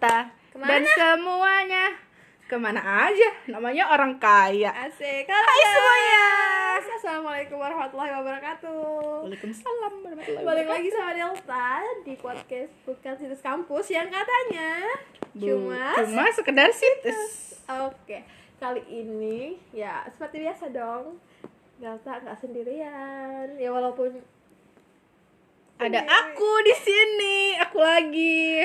harta dan semuanya ke mana aja namanya orang kaya Asik. Halo Hai guys. semuanya. Assalamualaikum warahmatullahi wabarakatuh. Waalaikumsalam warahmatullahi Balik wabarakatuh. lagi sama Delta di podcast bukan situs kampus yang katanya Bu, cuma cuma sekedar situs Oke, kali ini ya seperti biasa dong. Delta nggak sendirian. Ya walaupun ada aku di sini aku lagi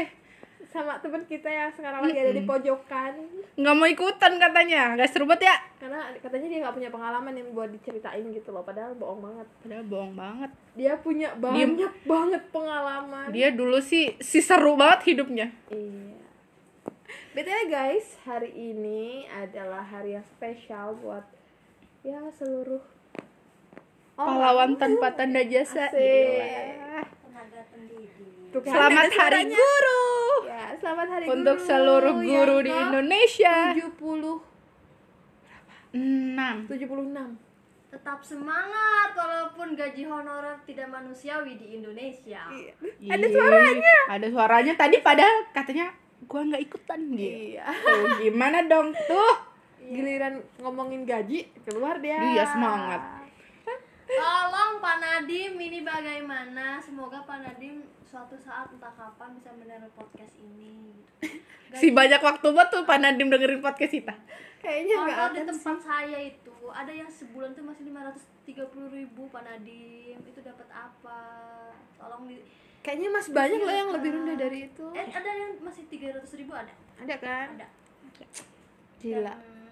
sama teman kita yang sekarang lagi ada di pojokan. Nggak mau ikutan katanya. Nggak seru banget ya. Karena katanya dia nggak punya pengalaman yang buat diceritain gitu loh padahal bohong banget. Padahal bohong banget. Dia punya banyak banget pengalaman. Dia dulu sih si seru banget hidupnya. Iya. BTW guys, hari ini adalah hari yang spesial buat ya seluruh pahlawan tanpa tanda jasa. Asik. Gila. Tuh kan, selamat hari suaranya. guru Ya, selamat hari untuk guru seluruh guru yang di Indonesia 70 enam 76. Tetap semangat walaupun gaji honorer tidak manusiawi di Indonesia. Ada suaranya. ada suaranya tadi padahal katanya gua nggak ikutan gitu Iya. Tuh, gimana dong tuh Giliran ngomongin gaji keluar dia. Iya, semangat. Tolong Pak Nadim ini bagaimana? Semoga Pak Nadim suatu saat entah kapan bisa mendengar podcast ini. gitu. si banyak waktu buat tuh Pak Nadim dengerin podcast kita Kayaknya enggak Contoh di tempat sih. saya itu ada yang sebulan tuh masih 530 ribu Pak Nadim itu dapat apa? Tolong di Kayaknya masih banyak loh yang lebih rendah dari itu. eh ada yang masih 300 ribu ada Ada kan? ada Gila. Dan,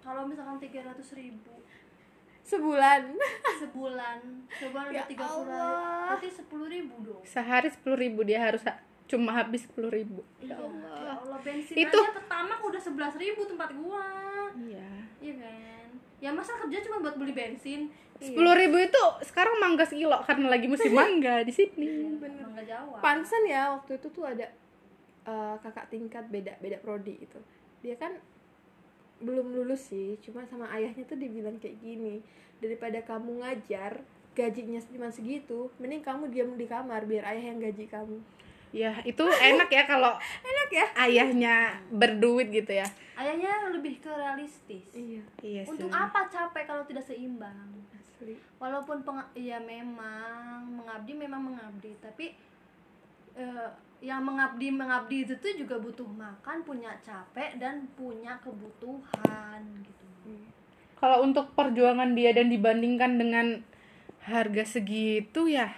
kalau misalkan 300 ribu Sebulan. sebulan. Sebulan Ya udah tiga puluh Allah. berarti sepuluh ribu dong. Sehari sepuluh ribu dia harus ha- cuma habis sepuluh ribu. Ya Allah. bensin Itu- aja pertama udah sebelas ribu tempat gua. Iya. Iya kan? Ya masa kerja cuma buat beli bensin? Sepuluh ribu itu sekarang mangga sekilo karena lagi musim mangga di sini. Bener. nggak jawab Pantesan ya waktu itu tuh ada eh, kakak tingkat beda beda prodi itu. Dia kan belum lulus sih, cuma sama ayahnya tuh dibilang kayak gini, daripada kamu ngajar gajinya cuma segitu, mending kamu diam di kamar biar ayah yang gaji kamu. ya itu enak ya kalau Enak ya? ayahnya berduit gitu ya ayahnya lebih ke realistis Iya, iya sih untuk apa capek kalau tidak seimbang asli. walaupun peng ya memang mengabdi memang mengabdi tapi eh, yang mengabdi mengabdi itu tuh juga butuh makan punya capek dan punya kebutuhan gitu. Kalau untuk perjuangan dia dan dibandingkan dengan harga segitu ya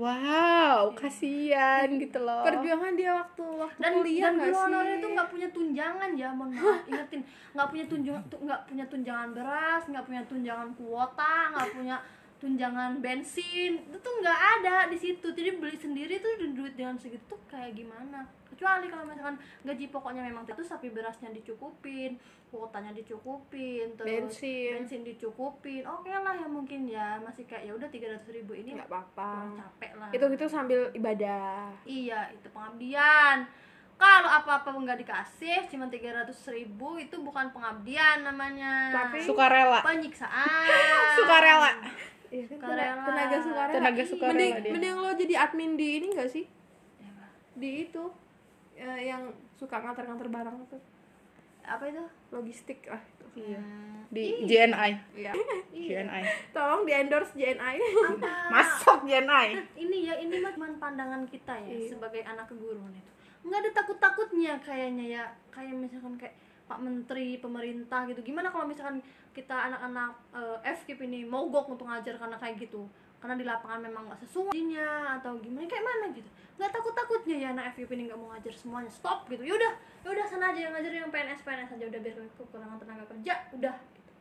wow kasihan gitu loh. Perjuangan dia waktu waktu dan kuliah dan guru honorer itu nggak punya tunjangan ya mohon maaf ingetin. Nggak punya tunjangan tu- nggak punya tunjangan beras nggak punya tunjangan kuota nggak punya tunjangan bensin itu tuh nggak ada di situ jadi beli sendiri tuh du- duit dengan segitu tuh kayak gimana kecuali kalau misalkan gaji pokoknya memang itu tapi berasnya dicukupin kuotanya dicukupin terus Bensin. bensin dicukupin oke lah ya mungkin ya masih kayak ya udah tiga ribu ini nggak apa-apa. capek lah Itu gitu sambil ibadah. Iya, itu pengabdian. Kalau apa-apa nggak dikasih, cuma 300 ribu itu bukan pengabdian namanya. Tapi- sukarela penyiksaan. sukarela Iya kan Sukarela. tenaga sukarela. Tenaga sukarela mending, dia. mending lo jadi admin di ini gak sih? Di itu eh, yang suka nganter-nganter barang tuh. Apa itu? Logistik lah itu. iya di JNI Iya. JNI Tolong di endorse JNI. masuk JNI Ini ya, ini mah cuma pandangan kita ya Iya. sebagai anak keguruan itu. Nggak ada takut-takutnya kayaknya ya. Kayak misalkan kayak Pak Menteri, pemerintah gitu. Gimana kalau misalkan kita anak-anak eh, FKIP ini mogok untuk ngajar karena kayak gitu? Karena di lapangan memang nggak sesuai atau gimana kayak mana gitu. Nggak takut-takutnya ya anak FKIP ini nggak mau ngajar semuanya. Stop gitu. Yaudah, yaudah sana aja yang ngajar yang PNS PNS aja udah biar kekurangan tenaga kerja udah gitu.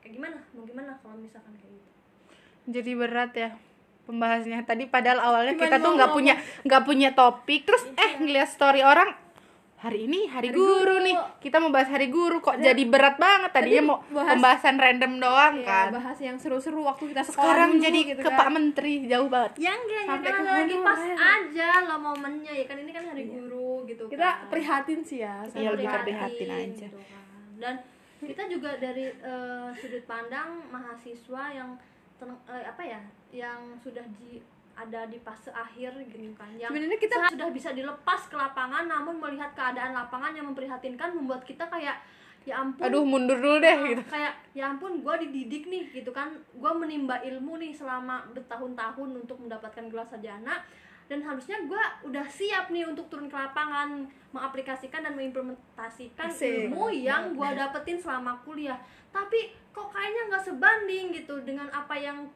Kayak gimana? Mau gimana kalau misalkan kayak gitu? jadi berat ya pembahasannya tadi padahal awalnya Cuman kita tuh nggak punya nggak punya topik terus eh ngeliat story orang hari ini hari, guru, nih kita mau bahas hari guru kok jadi berat banget tadinya mau bahas- pembahasan random doang Iya, kan bahas yang seru-seru waktu kita sekolah sekarang dulu jadi gitu ke kan. Pak Menteri jauh banget Ya enggak, ya Sampai ke lagi pas aja lah momennya ya kan ini kan hari guru gitu Kita kan. prihatin sih ya. Kita Iya, lebih prihatin, aja. gitu kan. Dan kita juga dari eh, sudut pandang mahasiswa yang ten- eh, apa ya, yang sudah di ada di fase akhir gitu kan yang Sebenarnya kita sudah bisa dilepas ke lapangan namun melihat keadaan lapangan yang memprihatinkan membuat kita kayak ya ampun. Aduh mundur dulu deh Ah, gitu. kayak ya ampun gue dididik nih gitu kan. Gue menimba ilmu nih selama bertahun-tahun untuk mendapatkan gelar sarjana dan harusnya gue udah siap nih untuk turun ke lapangan mengaplikasikan dan mengimplementasikan Asik. ilmu yang gue dapetin selama kuliah. Tapi kok kayaknya nggak sebanding gitu dengan apa yang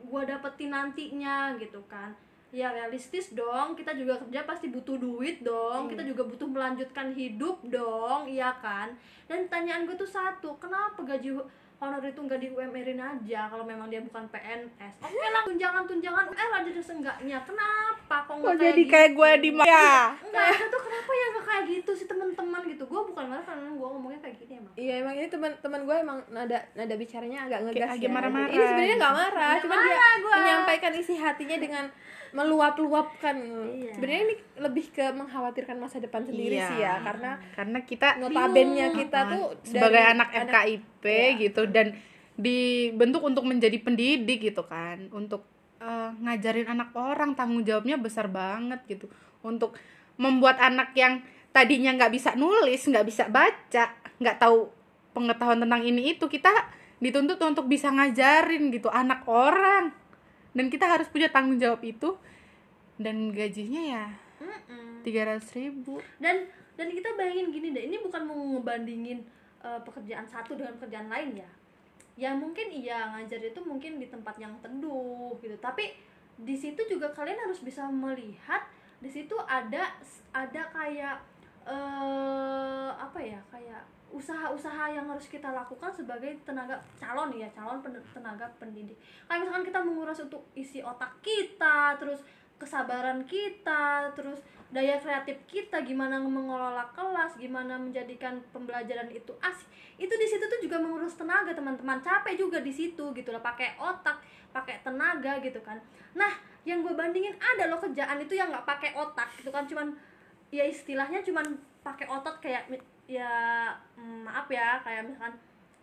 gue dapetin nantinya gitu kan. Ya realistis dong kita juga kerja pasti butuh duit dong. Kita juga butuh melanjutkan hidup dong iya kan? Dan pertanyaan gue tuh satu kenapa gaji honor itu nggak di UMR-in aja kalau memang dia bukan PNS oke lah tunjangan-tunjangan UMR aja deh seenggaknya kenapa kok nggak jadi gitu? kayak gue di ya enggak itu tuh kenapa ya nggak kayak gitu sih teman-teman gitu gue bukan marah karena gue ngomongnya kayak gini emang Iya emang ini teman-teman gue emang nada nada bicaranya agak ngegas agak ya. marah-marah Ini sebenarnya nggak marah, Nggak cuma dia marah gua. menyampaikan isi hatinya dengan meluap-luapkan. Iya. Sebenarnya ini lebih ke mengkhawatirkan masa depan sendiri Iya. sih ya, karena karena kita notabennya kita Uh, tuh sebagai anak FKIP Iya. gitu dan dibentuk untuk menjadi pendidik gitu kan untuk eh, ngajarin anak orang tanggung jawabnya besar banget gitu untuk membuat anak yang tadinya nggak bisa nulis nggak bisa baca nggak tahu pengetahuan tentang ini itu kita dituntut untuk bisa ngajarin gitu anak orang dan kita harus punya tanggung jawab itu. Dan gajinya ya tiga ratus ribu. Dan dan kita bayangin gini deh ini bukan mau ngebandingin eh, pekerjaan satu dengan pekerjaan lain ya? Ya mungkin iya ngajar itu mungkin di tempat yang teduh gitu. Tapi di situ juga kalian harus bisa melihat di situ ada ada kayak eh apa ya kayak usaha-usaha yang harus kita lakukan sebagai tenaga calon ya calon pen- tenaga pendidik. Kayak misalkan kita menguras untuk isi otak kita terus kesabaran kita terus daya kreatif kita gimana mengelola kelas gimana menjadikan pembelajaran itu asik. Itu di situ tuh juga menguras tenaga teman-teman. Capek juga di situ gitu loh pakai otak pakai tenaga gitu kan. Nah yang gue bandingin ada loh kerjaan itu yang nggak pakai otak gitu kan. Cuman ya istilahnya cuman pakai otot kayak ya mm, maaf ya kayak misalkan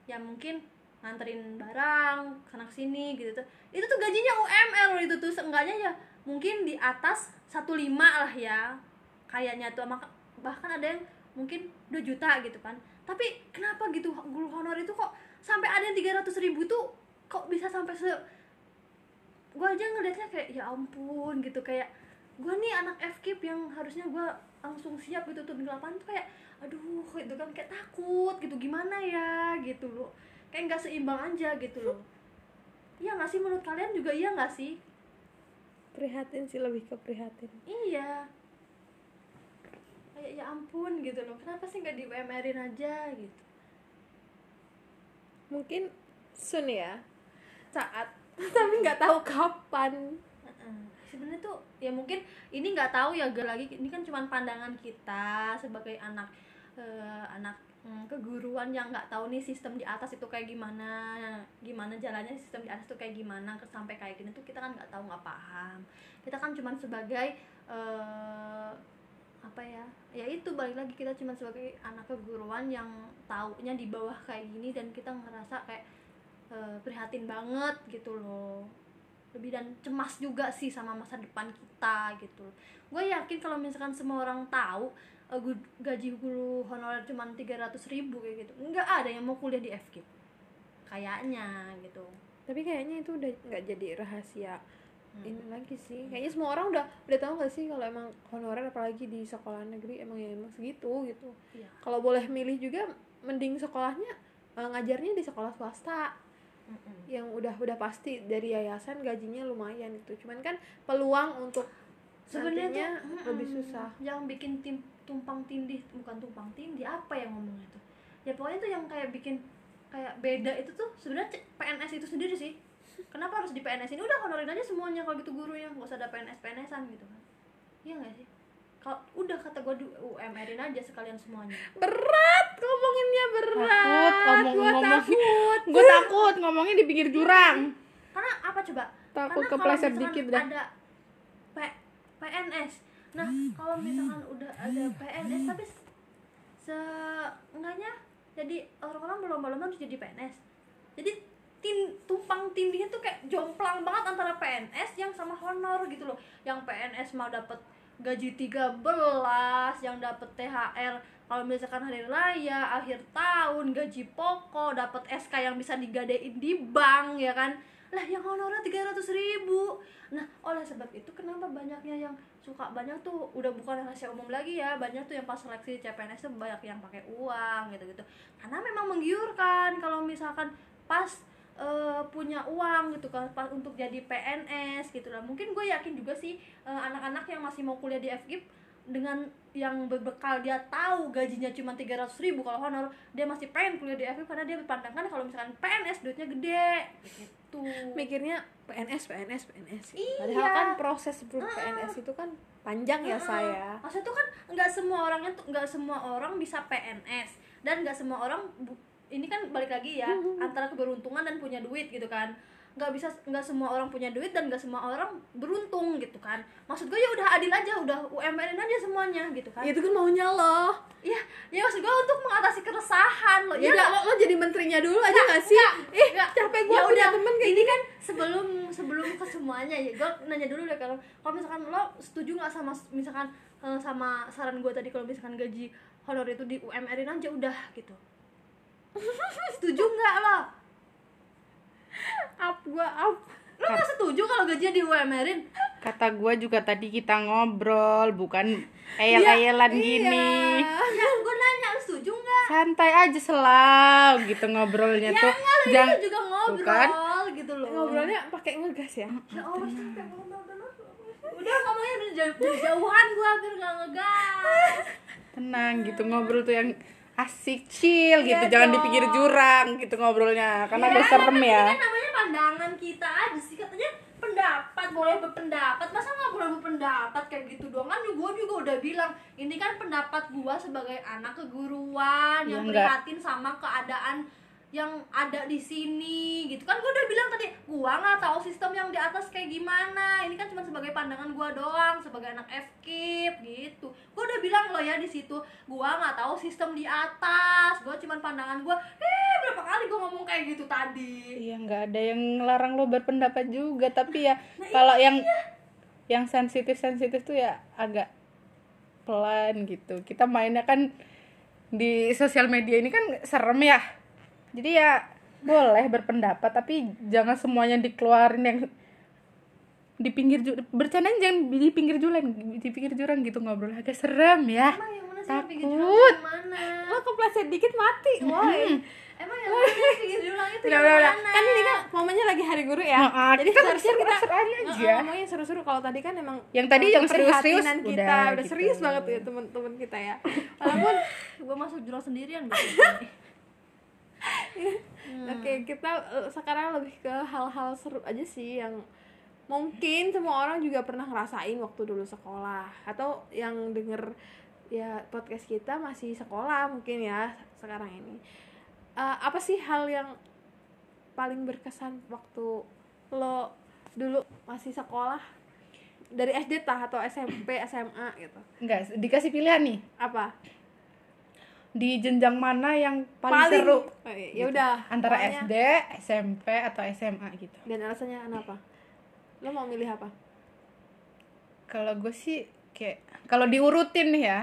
ya mungkin nganterin barang sana sini gitu tuh. Itu tuh gajinya UMR loh itu tuh seenggaknya ya mungkin di atas 15 lah ya kayaknya tuh. Bahkan ada yang mungkin 2 juta gitu kan. Tapi kenapa gitu guru honor itu kok sampai ada yang 300 ribu tuh kok bisa sampai se? Gue aja ngeliatnya kayak ya ampun gitu. Kayak gue nih anak FKIP yang harusnya gue langsung siap gitu tuh di lapangan tuh kayak aduh gitu kan kayak takut gitu gimana ya? gitu loh. Kayak nggak seimbang aja gitu loh. Iya nggak sih? Menurut kalian juga iya nggak sih? Prihatin sih lebih ke prihatin. iya. Kayak ya ampun gitu loh. Kenapa sih nggak di UMR-in aja? gitu. Mungkin soon ya saat tapi nggak tahu kapan. Heeh. sebenarnya tuh ya mungkin ini nggak tahu ya gak lagi ini kan cuma pandangan kita sebagai anak eh, anak mm, keguruan yang nggak tahu nih sistem di atas itu kayak gimana gimana jalannya sistem di atas itu kayak gimana sampai kayak gini tuh kita kan nggak tahu nggak paham kita kan cuma sebagai eh, apa ya ya itu balik lagi kita cuma sebagai anak keguruan yang taunya di bawah kayak gini dan kita ngerasa kayak eh, prihatin banget gitu loh lebih dan cemas juga sih sama masa depan kita gitu gue yakin kalau misalkan semua orang tahu gu- gaji guru honorer cuma 300 ribu kayak gitu nggak ada yang mau kuliah di FKIP kayaknya gitu Tapi kayaknya itu udah nggak jadi rahasia Hmm. ini lagi sih. Kayaknya semua orang udah udah tahu nggak sih kalau emang honorer apalagi di sekolah negeri emang ya emang segitu gitu. Iya. Kalau boleh milih juga mending sekolahnya eh, ngajarnya di sekolah swasta Mm-mm. yang udah udah pasti dari yayasan gajinya lumayan itu. Cuman kan peluang untuk sebenarnya lebih susah. yang bikin tim tumpang tindih bukan tumpang tindih apa yang ngomongnya tuh ya pokoknya tuh yang kayak bikin kayak beda itu tuh sebenarnya PNS itu sendiri sih kenapa harus di PNS ini udah honorin aja semuanya kalau gitu gurunya nggak usah ada PNS PNSan gitu kan iya nggak sih kalau udah kata gue di UMR-in aja sekalian semuanya Berat ngomonginnya berat. Takut ngomong- Gua ngomong. takut. gue takut ngomongnya di pinggir jurang karena apa coba Takut karena kepleset dikit dah. ada P, PNS nah kalau misalkan udah ada PNS tapi se- seenggaknya jadi orang-orang berlomba-lomba harus jadi PNS jadi tin tumpang tindihnya tuh kayak jomplang banget antara PNS yang sama honor gitu loh yang PNS mau dapat gaji 13 yang dapat THR kalau misalkan hari raya akhir tahun gaji pokok dapat SK yang bisa digadein di bank ya kan? Lah yang honornya 300 ribu. Nah oleh sebab itu kenapa banyaknya yang suka banyak tuh udah bukan rahasia umum lagi ya banyak tuh yang pas seleksi CPNS tuh banyak yang pakai uang gitu gitu karena memang menggiurkan kalau misalkan pas eh, punya uang gitu kan pas untuk jadi PNS gitu. Lah mungkin gue yakin juga sih eh, anak-anak yang masih mau kuliah di FGIP dengan yang berbekal dia tahu gajinya cuma 300 ribu kalau honor dia masih pengen kuliah di FGIP karena dia berpandangan kalau misalkan PNS duitnya gede gitu. Mikirnya PNS PNS PNS. Iya. padahal kan proses sebelum PNS itu kan panjang ya saya. Maksudnya tuh kan nggak semua orangnya tuh nggak semua orang bisa PNS dan nggak semua orang ini kan balik lagi ya antara keberuntungan dan punya duit gitu kan. Nggak bisa nggak semua orang punya duit dan nggak semua orang beruntung gitu kan. Maksud gue ya udah adil aja udah UMR aja semuanya gitu kan. Itu kan maunya lo. Iya, ya maksud gue untuk mengatasi keresahan lo. ya Ya lo, lo jadi menterinya dulu aja gak sih? ih Nggak, capek gue ya punya udah temen kayak ini kan sebelum sebelum ke semuanya ya gue nanya dulu deh kalau kalau misalkan lo setuju nggak sama misalkan eh, sama saran gue tadi kalau misalkan gaji honor itu di UMR-in aja udah gitu setuju nggak lo? Up gue up. Lo nggak setuju kalau gajinya di UMR-in kata gua juga tadi kita ngobrol bukan ayel-ayelan Iya, gini. Ya gue nanya lo setuju nggak? Santai aja selalu gitu ngobrolnya ya tuh. Jangan- itu juga ngobrol kan? gitu loh. Ngobrolnya pakai ngegas ya? Ya Allah ngomong udah ngomongnya udah jauh- udah jauhan gua biar nggak ngegas. Tenang gitu ngobrol tuh yang asik chill gitu Iya jangan dong. di pinggir jurang gitu ngobrolnya karena udah Ya, serem ya kan namanya pandangan kita aja sih katanya pendapat boleh berpendapat masa nggak boleh berpendapat kayak gitu doang kan gue juga udah bilang ini kan pendapat gua sebagai anak keguruan Ya, yang enggak. prihatin sama keadaan yang ada di sini gitu. Kan gue udah bilang tadi gua nggak tahu sistem yang di atas kayak gimana. Ini kan cuma sebagai pandangan gua doang sebagai anak FKIP gitu. Gue udah bilang loh ya di situ gua nggak tahu sistem di atas. Gua cuma pandangan gua eh berapa kali gua ngomong kayak gitu tadi? Iya nggak ada yang ngelarang lo berpendapat juga. Tapi ya Nah, kalau iya. yang yang sensitif sensitif tuh ya agak pelan gitu. Kita mainnya kan di sosial media ini kan serem ya jadi ya boleh berpendapat tapi jangan semuanya dikeluarin yang di pinggir bercanda jangan di pinggir jurang di pinggir jurang gitu ngobrol agak serem ya. Emang yang mana sih yang pinggir Takut. jurang yang mana? Lo kepleset dikit mati woi. Emang yang mana yang pinggir jurang itu udah yang udah. mana? Kan ini kan momennya lagi hari guru ya. Nah, ah, jadi kita seharusnya kita aja. Ngomongnya seru-seru. Kalau tadi kan emang Yang tadi yang serius-serius, kita. Udah udah, gitu. serius banget ya temen-temen kita ya. Walaupun gue masuk jurang sendirian gitu. Kita eh, sekarang lebih ke hal-hal seru aja sih yang mungkin semua orang juga pernah ngerasain waktu dulu sekolah. Atau yang denger ya podcast kita masih sekolah mungkin ya sekarang ini. Eh, apa sih hal yang paling berkesan waktu lo dulu masih sekolah? Dari SD tah atau SMP SMA gitu? Enggak dikasih pilihan nih. Apa di jenjang mana yang paling, seru Oh, iya, ya udah antara pokoknya- SD, SMP atau SMA gitu. dan alasannya kenapa lo mau milih apa Kalau gue sih kayak kalau diurutin nih ya,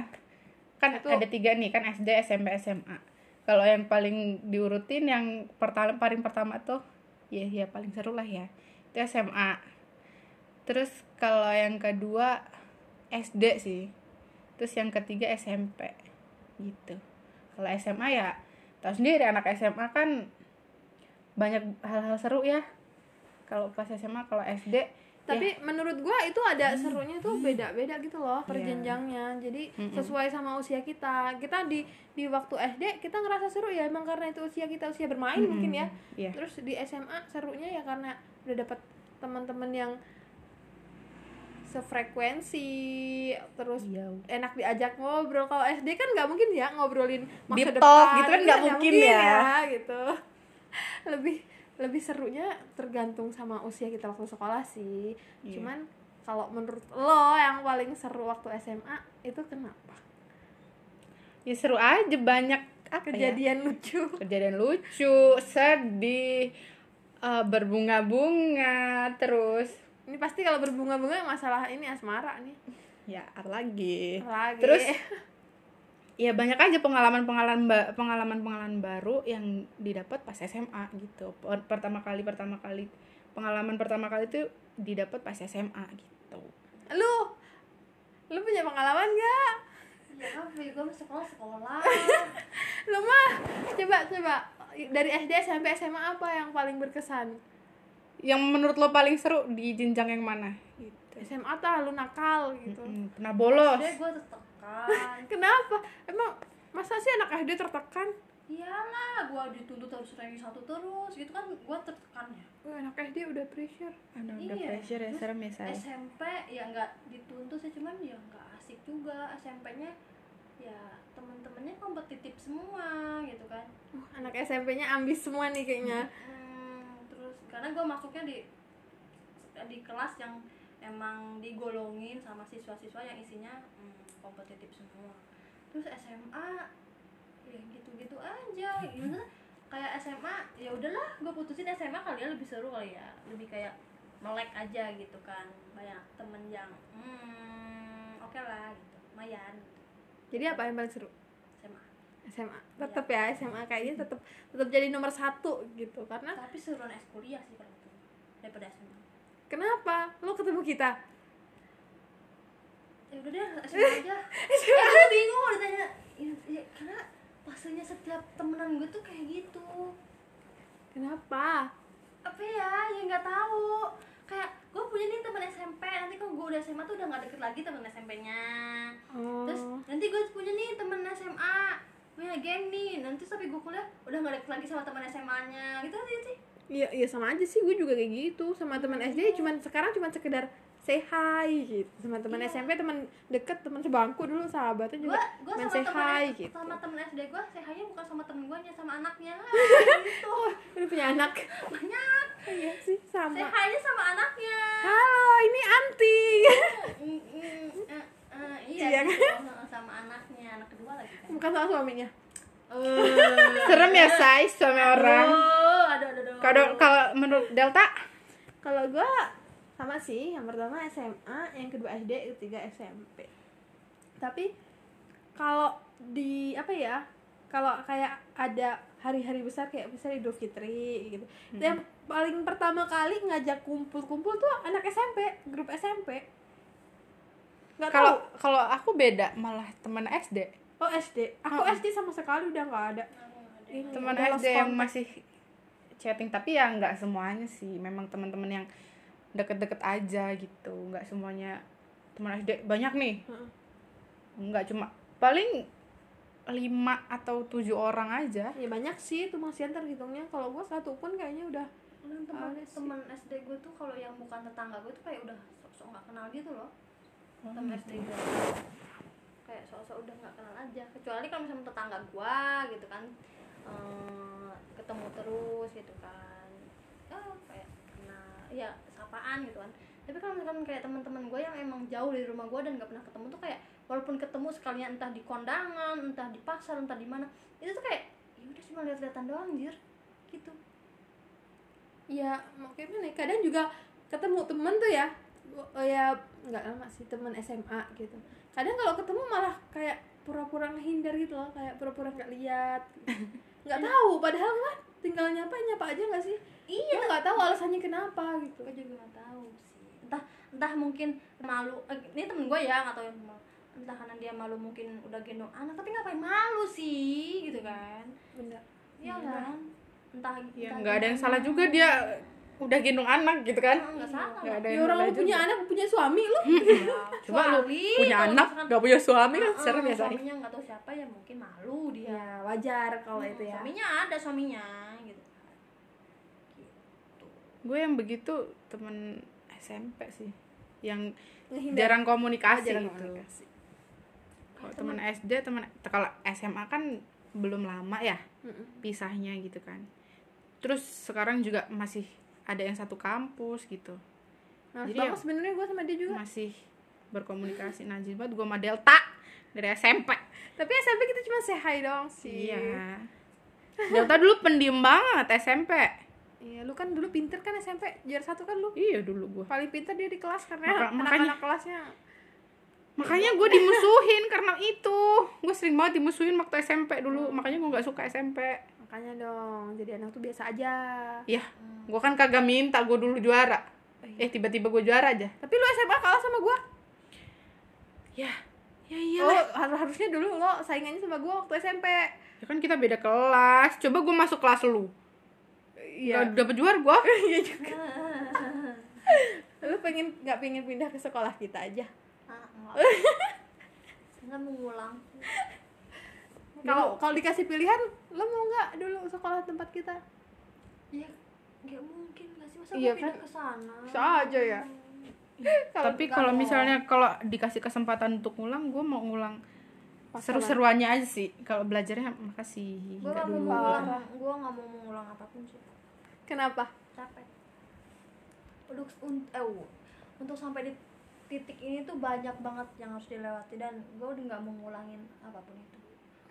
kan Itu- ada tiga nih kan SD, SMP, SMA. Kalau yang paling diurutin yang pertama paling pertama tuh ya ya paling seru lah ya itu SMA. Terus kalau yang kedua SD sih. Terus yang ketiga SMP gitu. Kalau SMA ya tahu sendiri anak SMA kan banyak hal-hal seru ya. Kalau pas SMA kalau SD tapi menurut gua itu ada serunya tuh beda-beda gitu loh per Iya. jenjangnya jadi Mm-mm. sesuai sama usia kita kita di di waktu SD kita ngerasa seru ya emang karena itu usia kita usia bermain Mm-mm. mungkin ya Iya. terus di SMA serunya ya karena udah dapat teman-teman yang sefrekuensi terus Iya. enak diajak ngobrol kalau SD kan nggak mungkin ya ngobrolin masa Deep depan talk gitu kan nggak Iya, mungkin ya. gitu lebih lebih serunya tergantung sama usia kita waktu sekolah sih Iya. cuman kalau menurut lo yang paling seru waktu SMA itu kenapa ya seru aja banyak apa ya? kejadian lucu kejadian lucu sedih eh, berbunga-bunga terus Ini pasti kalau berbunga-bunga masalah ini asmara nih. ya lagi Lagi. terus ya banyak aja pengalaman-pengalaman pengalaman-pengalaman baru yang didapat pas SMA gitu Per- pertama kali pertama kali pengalaman pertama kali itu didapat pas SMA gitu lu lu punya pengalaman gak? ya ya gue sekolah sekolah Lu mah coba coba dari SD sampai SMA apa yang paling berkesan? Yang menurut lo paling seru di jenjang yang mana gitu SMA tuh lu nakal gitu. Mm, pernah bolos deh gue tertekan Kenapa? Emang masa sih anak SD tertekan? iyalah gue dituntut harus ranking satu terus gitu kan gue tertekan ya Wah, anak SD udah pressure. udah Iya. pressure ya Terus serem ya saya SMP ya nggak dituntut sih cuman ya nggak asik juga SMP-nya ya temen-temennya kompetitif semua gitu kan Uh, anak SMP-nya ambis semua nih kayaknya. Hmm, karena gue masuknya di di kelas yang emang digolongin sama siswa-siswa yang isinya hmm, kompetitif semua. Terus SMA ya gitu-gitu aja. Gimana kayak SMA ya udahlah gue putusin SMA kalian lebih seru kali ya. Lebih kayak melek aja gitu kan. Banyak temen yang hmm, oke lah gitu. Lumayan gitu. Jadi apa yang paling seru? SMA SMA. Tetap ya SMA kayaknya tetap tetap jadi nomor satu gitu karena tapi seruan es kuliah sih kalau itu daripada SMA kenapa? Lu ketemu kita. ya udah deh SMA aja eh aku bingung kalau ditanya ya, ya, karena fasenya setiap temenan gue tuh kayak gitu Kenapa? apa ya ya nggak tahu kayak gue punya nih teman SMP nanti kalau gue udah SMA tuh udah nggak deket lagi teman SMP-nya Oh. terus nanti gue punya nih temen SMA punya geng nih nanti sampai gue kuliah udah nggak deket lagi sama teman SMA-nya gitu aja sih? Iya, iya sama aja sih gue juga kayak gitu. Sama teman SD cuman sekarang cuman sekedar say hi gitu. Sama teman Iya. SMP teman deket teman sebangku dulu sahabatnya juga gue main sama say temen hi gitu. sama temen SD gue sehanya bukan sama temen gue sama anaknya. Gitu. Lu punya anak. Banyak. Iya sih sama. Sehanya sama anaknya. Halo ini anti Eh, Iya iya kan? sama anaknya anak kedua lagi kan? Bukan sama suaminya. Serem ya say suami orang. Oh, aduh aduh aduh. Kalau kalau menurut Delta? Kalau gue sama sih yang pertama SMA yang kedua SD yang ketiga SMP tapi kalau di apa ya kalau kayak ada hari-hari besar kayak misalnya Idul Fitri gitu. Yang paling pertama kali ngajak kumpul-kumpul tuh anak SMP grup SMP kalau kalau aku beda malah teman SD oh SD aku Oh. SD sama sekali udah nggak ada. Teman SD yang masih chatting tapi ya nggak semuanya sih. Memang teman-teman yang deket-deket aja gitu. Nggak semuanya teman SD banyak nih. Heeh. nggak cuma paling lima atau tujuh orang aja. Ya banyak sih itu masih terhitungnya kalau gue satu pun kayaknya udah sih. temen SD gue tuh kalau yang bukan tetangga gue tuh kayak udah sok-sok nggak kenal gitu loh gue kayak sok-sok udah nggak kenal aja. Kecuali kalau misalnya tetangga gue gitu kan eh, ketemu terus gitu kan. Oh kayak kenal ya sapaan gitu kan. Tapi kalau misalkan kayak teman-teman gue yang emang jauh dari rumah gue dan nggak pernah ketemu tuh kayak walaupun ketemu sekalian entah di kondangan entah di pasar entah di mana itu tuh kayak ya udah cuma lihat-lihatan doang anjir. Gitu. Ya mau kayak gimana ya, kadang juga ketemu temen tuh ya oh ya nggak lama sih temen SMA gitu. Kadang kalau ketemu malah kayak pura-pura ngehindar gitu loh kayak pura-pura nggak lihat. Nggak tahu padahal mah tinggal nyapa nyapa aja nggak sih? Iya. Nggak tahu alasannya kenapa gitu. Gue juga nggak tahu sih. Entah entah mungkin malu eh, ini temen gue ya nggak tahu yang malu entah karena dia malu mungkin udah gendong anak tapi ngapain malu sih gitu kan? Bener. Iya kan? Entah ya entah nggak ada yang salah juga dia udah gendong anak gitu kan? Ah, nggak salah. Nggak ada ya orang lu punya juga. anak punya suami lu. Ya, coba lu punya anak misalkan- nggak punya suami kan Ah, ah, serem ya say suaminya nggak tahu siapa ya mungkin malu dia. Ya wajar kalau Hmm, itu ya. suaminya ada suaminya gitu gitu. Gue yang begitu temen SMP sih yang Ngehindar. jarang komunikasi. Jarang gitu komunikasi. kalau teman SD teman kalau SMA kan belum lama ya Mm-mm. pisahnya gitu kan. Terus sekarang juga masih ada yang satu kampus gitu. Nah Jadi ya- sebenarnya gue sama dia juga. masih berkomunikasi. Najis banget gue sama Delta dari SMP tapi SMP kita cuma say hi doang sih. Iya. Delta dulu pendiam banget SMP iya lu kan dulu pinter kan SMP juara satu kan lu? Iya dulu gue paling pinter dia di kelas karena Maka- makanya- anak-anak kelasnya. Makanya gue dimusuhin karena itu. Gue sering banget dimusuhin waktu SMP dulu. Makanya gue nggak suka SMP makanya dong jadi anak tuh biasa aja. Ya gue kan kagak minta gue dulu juara. Eh tiba-tiba gue juara aja. Tapi lu SMA kalah sama gua. Ya ya iya oh. har- harusnya dulu lo saingannya sama gua waktu SMP ya kan kita beda kelas. Coba gue masuk kelas lu. Iya. Nggak dapet juara gue iya juga. Lu pengen nggak pengen pindah ke sekolah kita aja? Ah, enggak. Enggak mengulang kalau kalau dikasih pilihan lo mau nggak dulu sekolah tempat kita? Ya nggak mungkin nggak sih. Masa Iya gua pindah kan? ke sana? Bisa aja ya. tapi kita kalau misalnya kalau dikasih kesempatan untuk ngulang gue mau ngulang seru-seruannya aja sih. Kalau belajarnya makasih. Gue nggak mau dulu. mengulang gue nggak mau mengulang apa pun sih. Kenapa? Capek. Untuk un- eh, untuk sampai di titik ini tuh banyak banget yang harus dilewati dan gue udah nggak mau ngulangin apa pun itu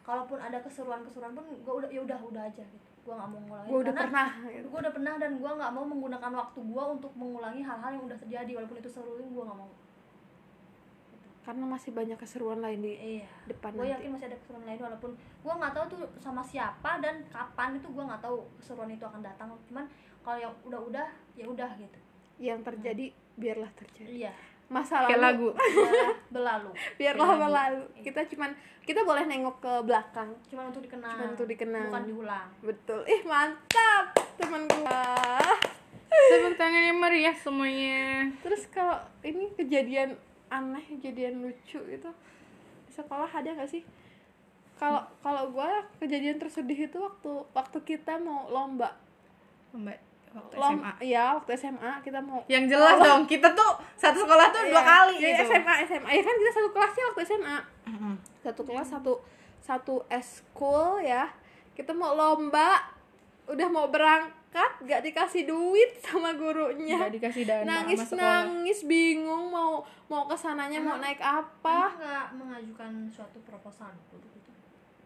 kalaupun ada keseruan-keseruan pun gue udah ya udah udah aja gitu. Gue nggak mau ngulangin. Gue udah pernah gitu. gue udah pernah dan gue nggak mau menggunakan waktu gue untuk mengulangi hal-hal yang udah terjadi. Walaupun itu seruin gue nggak mau. Karena masih banyak keseruan lain di iya. depan gue yakin masih ada keseruan lain walaupun gue nggak tahu tuh sama siapa dan kapan itu gue nggak tahu keseruan itu akan datang. Cuman kalau yang udah-udah ya udah gitu. Yang terjadi biarlah terjadi. Iya masa kayak lalu. lagu. Biarlah berlalu. Biarlah lagu. berlalu. Kita cuman kita boleh nengok ke belakang. Cuman untuk dikenang. Cuman untuk dikenang. bukan diulang. Betul. Ih mantap teman gua. Tepuk tangan yang meriah semuanya. Terus kalau ini kejadian aneh kejadian lucu itu di sekolah ada nggak sih? Kalau kalau gua kejadian tersedih itu waktu waktu kita mau lomba. Mbak waktu Lom- SMA iya waktu SMA kita mau yang jelas dong kita tuh satu sekolah tuh dua Iya, kali iya, gitu. SMA SMA ya kan kita satu kelasnya waktu SMA satu kelas satu satu eskul ya. Kita mau lomba udah mau berangkat gak dikasih duit sama gurunya. Nggak dikasih dana nangis nangis bingung mau mau ke sananya mau Emang- naik apa. Emang nggak mengajukan suatu proposal dulu gitu?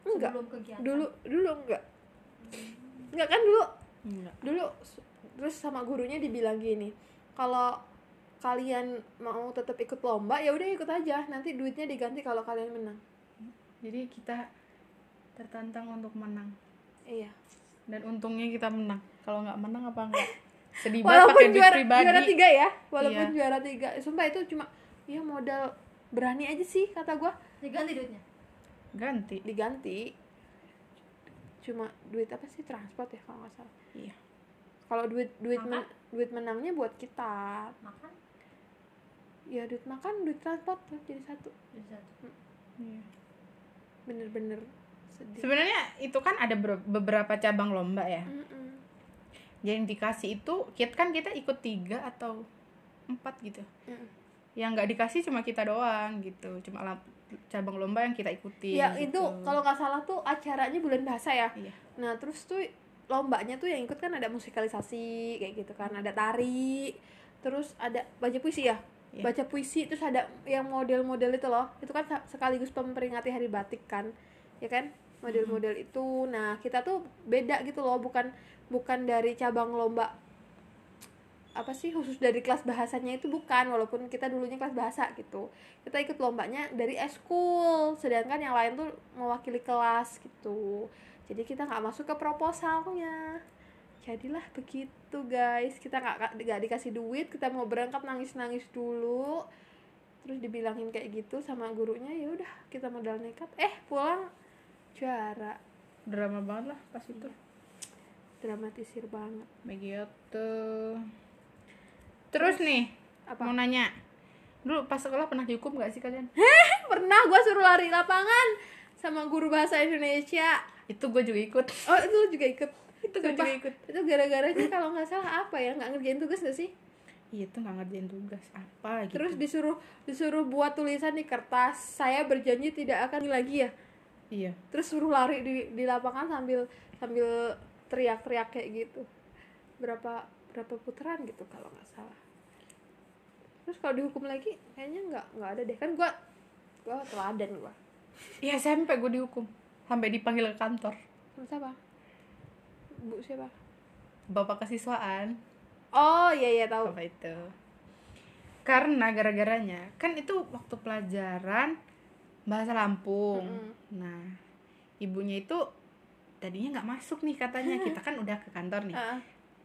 Enggak. sebelum kegiatan? Dulu dulu enggak. Enggak kan dulu? Enggak. dulu terus sama gurunya dibilang gini kalau kalian mau tetap ikut lomba ya udah ikut aja nanti duitnya diganti kalau kalian menang. Jadi kita tertantang untuk menang. Iya. Dan untungnya kita menang. Kalau nggak menang apa enggak sedih banget pakai juara pribadi. juara tiga ya walaupun Iya. juara tiga. Sumpah itu cuma ya modal berani aja sih kata gua. Diganti duitnya? Ganti. Diganti. Cuma duit apa sih? Transport ya kalau nggak salah. Iya kalau duit duit Makan? men- duit menangnya buat kita. Makan? Ya duit makan duit transport tuh jadi satu. Bisa Iya. bener-bener sedih. Sebenarnya itu kan ada ber- beberapa cabang lomba ya? Mm-mm. yang dikasih itu kita kan kita ikut tiga atau empat gitu. Mm. yang nggak dikasih cuma kita doang gitu. Cuma cabang lomba yang kita ikuti ya gitu. itu kalau nggak salah tuh acaranya bulan bahasa ya? Iya. Nah terus tuh lombanya tuh yang ikut kan ada musikalisasi kayak gitu kan. Ada tari terus ada baca puisi ya? Iya. baca puisi terus ada yang model-model itu loh. Itu kan sekaligus memperingati hari batik kan ya kan? Model-model itu. Nah kita tuh beda gitu loh. Bukan bukan dari cabang lomba apa sih khusus dari kelas bahasanya itu bukan. Walaupun kita dulunya kelas bahasa gitu. Kita ikut lombanya dari eskul sedangkan yang lain tuh mewakili kelas gitu jadi kita nggak masuk ke proposalnya. Jadilah begitu guys. Kita nggak nggak dikasih duit kita mau berangkat nangis nangis dulu. Terus dibilangin kayak gitu sama gurunya ya udah kita modal nekat. Eh pulang. Juara. Drama banget lah pas itu. Dramatisir banget. Begitu. Terus nih apa? mau nanya. Dulu pas sekolah pernah dihukum gak sih kalian? Pernah gue suruh lari lapangan sama guru bahasa Indonesia itu gue juga ikut. Oh itu juga ikut? Itu gue juga ikut. Itu gara-garanya kalau nggak salah apa ya? Nggak ngerjain tugas gak sih? Iya itu nggak ngerjain tugas. Apa gitu? Terus disuruh disuruh buat tulisan di kertas saya berjanji tidak akan lagi ya? Iya. Terus suruh lari di di lapangan sambil sambil teriak-teriak kayak gitu. Berapa berapa putaran gitu kalau nggak salah. Terus kalau dihukum lagi kayaknya nggak nggak ada deh. Kan gua gua teladan gua. Iya SMP gue dihukum sampai dipanggil ke kantor. Sama siapa? Bu siapa? Bapak kesiswaan. Oh iya iya tahu. Apa itu? Karena gara-garanya kan itu waktu pelajaran bahasa Lampung. Mm-mm. nah ibunya itu tadinya nggak masuk nih katanya. Kita kan udah ke kantor nih. Ah,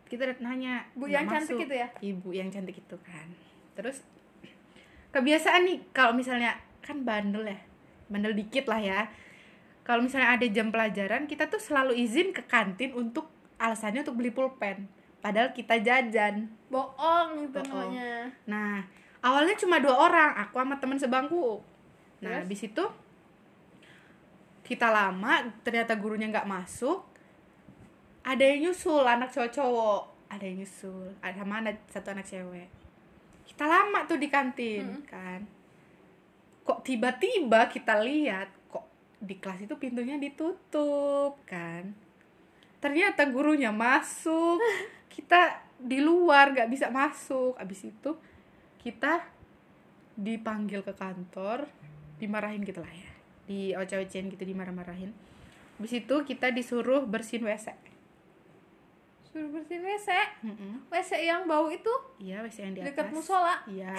kita udah nanya Bu yang cantik masuk. itu ya? ibu yang cantik itu kan. Terus kebiasaan nih kalau misalnya kan bandel ya. Bandel dikit lah ya kalau misalnya ada jam pelajaran kita tuh selalu izin ke kantin untuk alasannya untuk beli pulpen. Padahal kita jajan. Bohong itu namanya. Nah awalnya cuma dua orang aku sama teman sebangku. Nah Terus? habis itu kita lama ternyata gurunya nggak masuk. Ada yang nyusul anak cowok-cowok. Ada yang nyusul ada sama ada satu anak cewek. Kita lama tuh di kantin Mm-mm. kan. Kok tiba-tiba kita lihat di kelas itu pintunya ditutup kan. Ternyata gurunya masuk. Kita di luar nggak bisa masuk. Abis itu kita dipanggil ke kantor dimarahin gitu lah ya. Di oceh-ocehin gitu dimarah-marahin. Abis itu kita disuruh bersihin wc suruh bersihin WC Mm-mm. WC yang bau itu? Iya wc yang di atas. dekat musola? Iya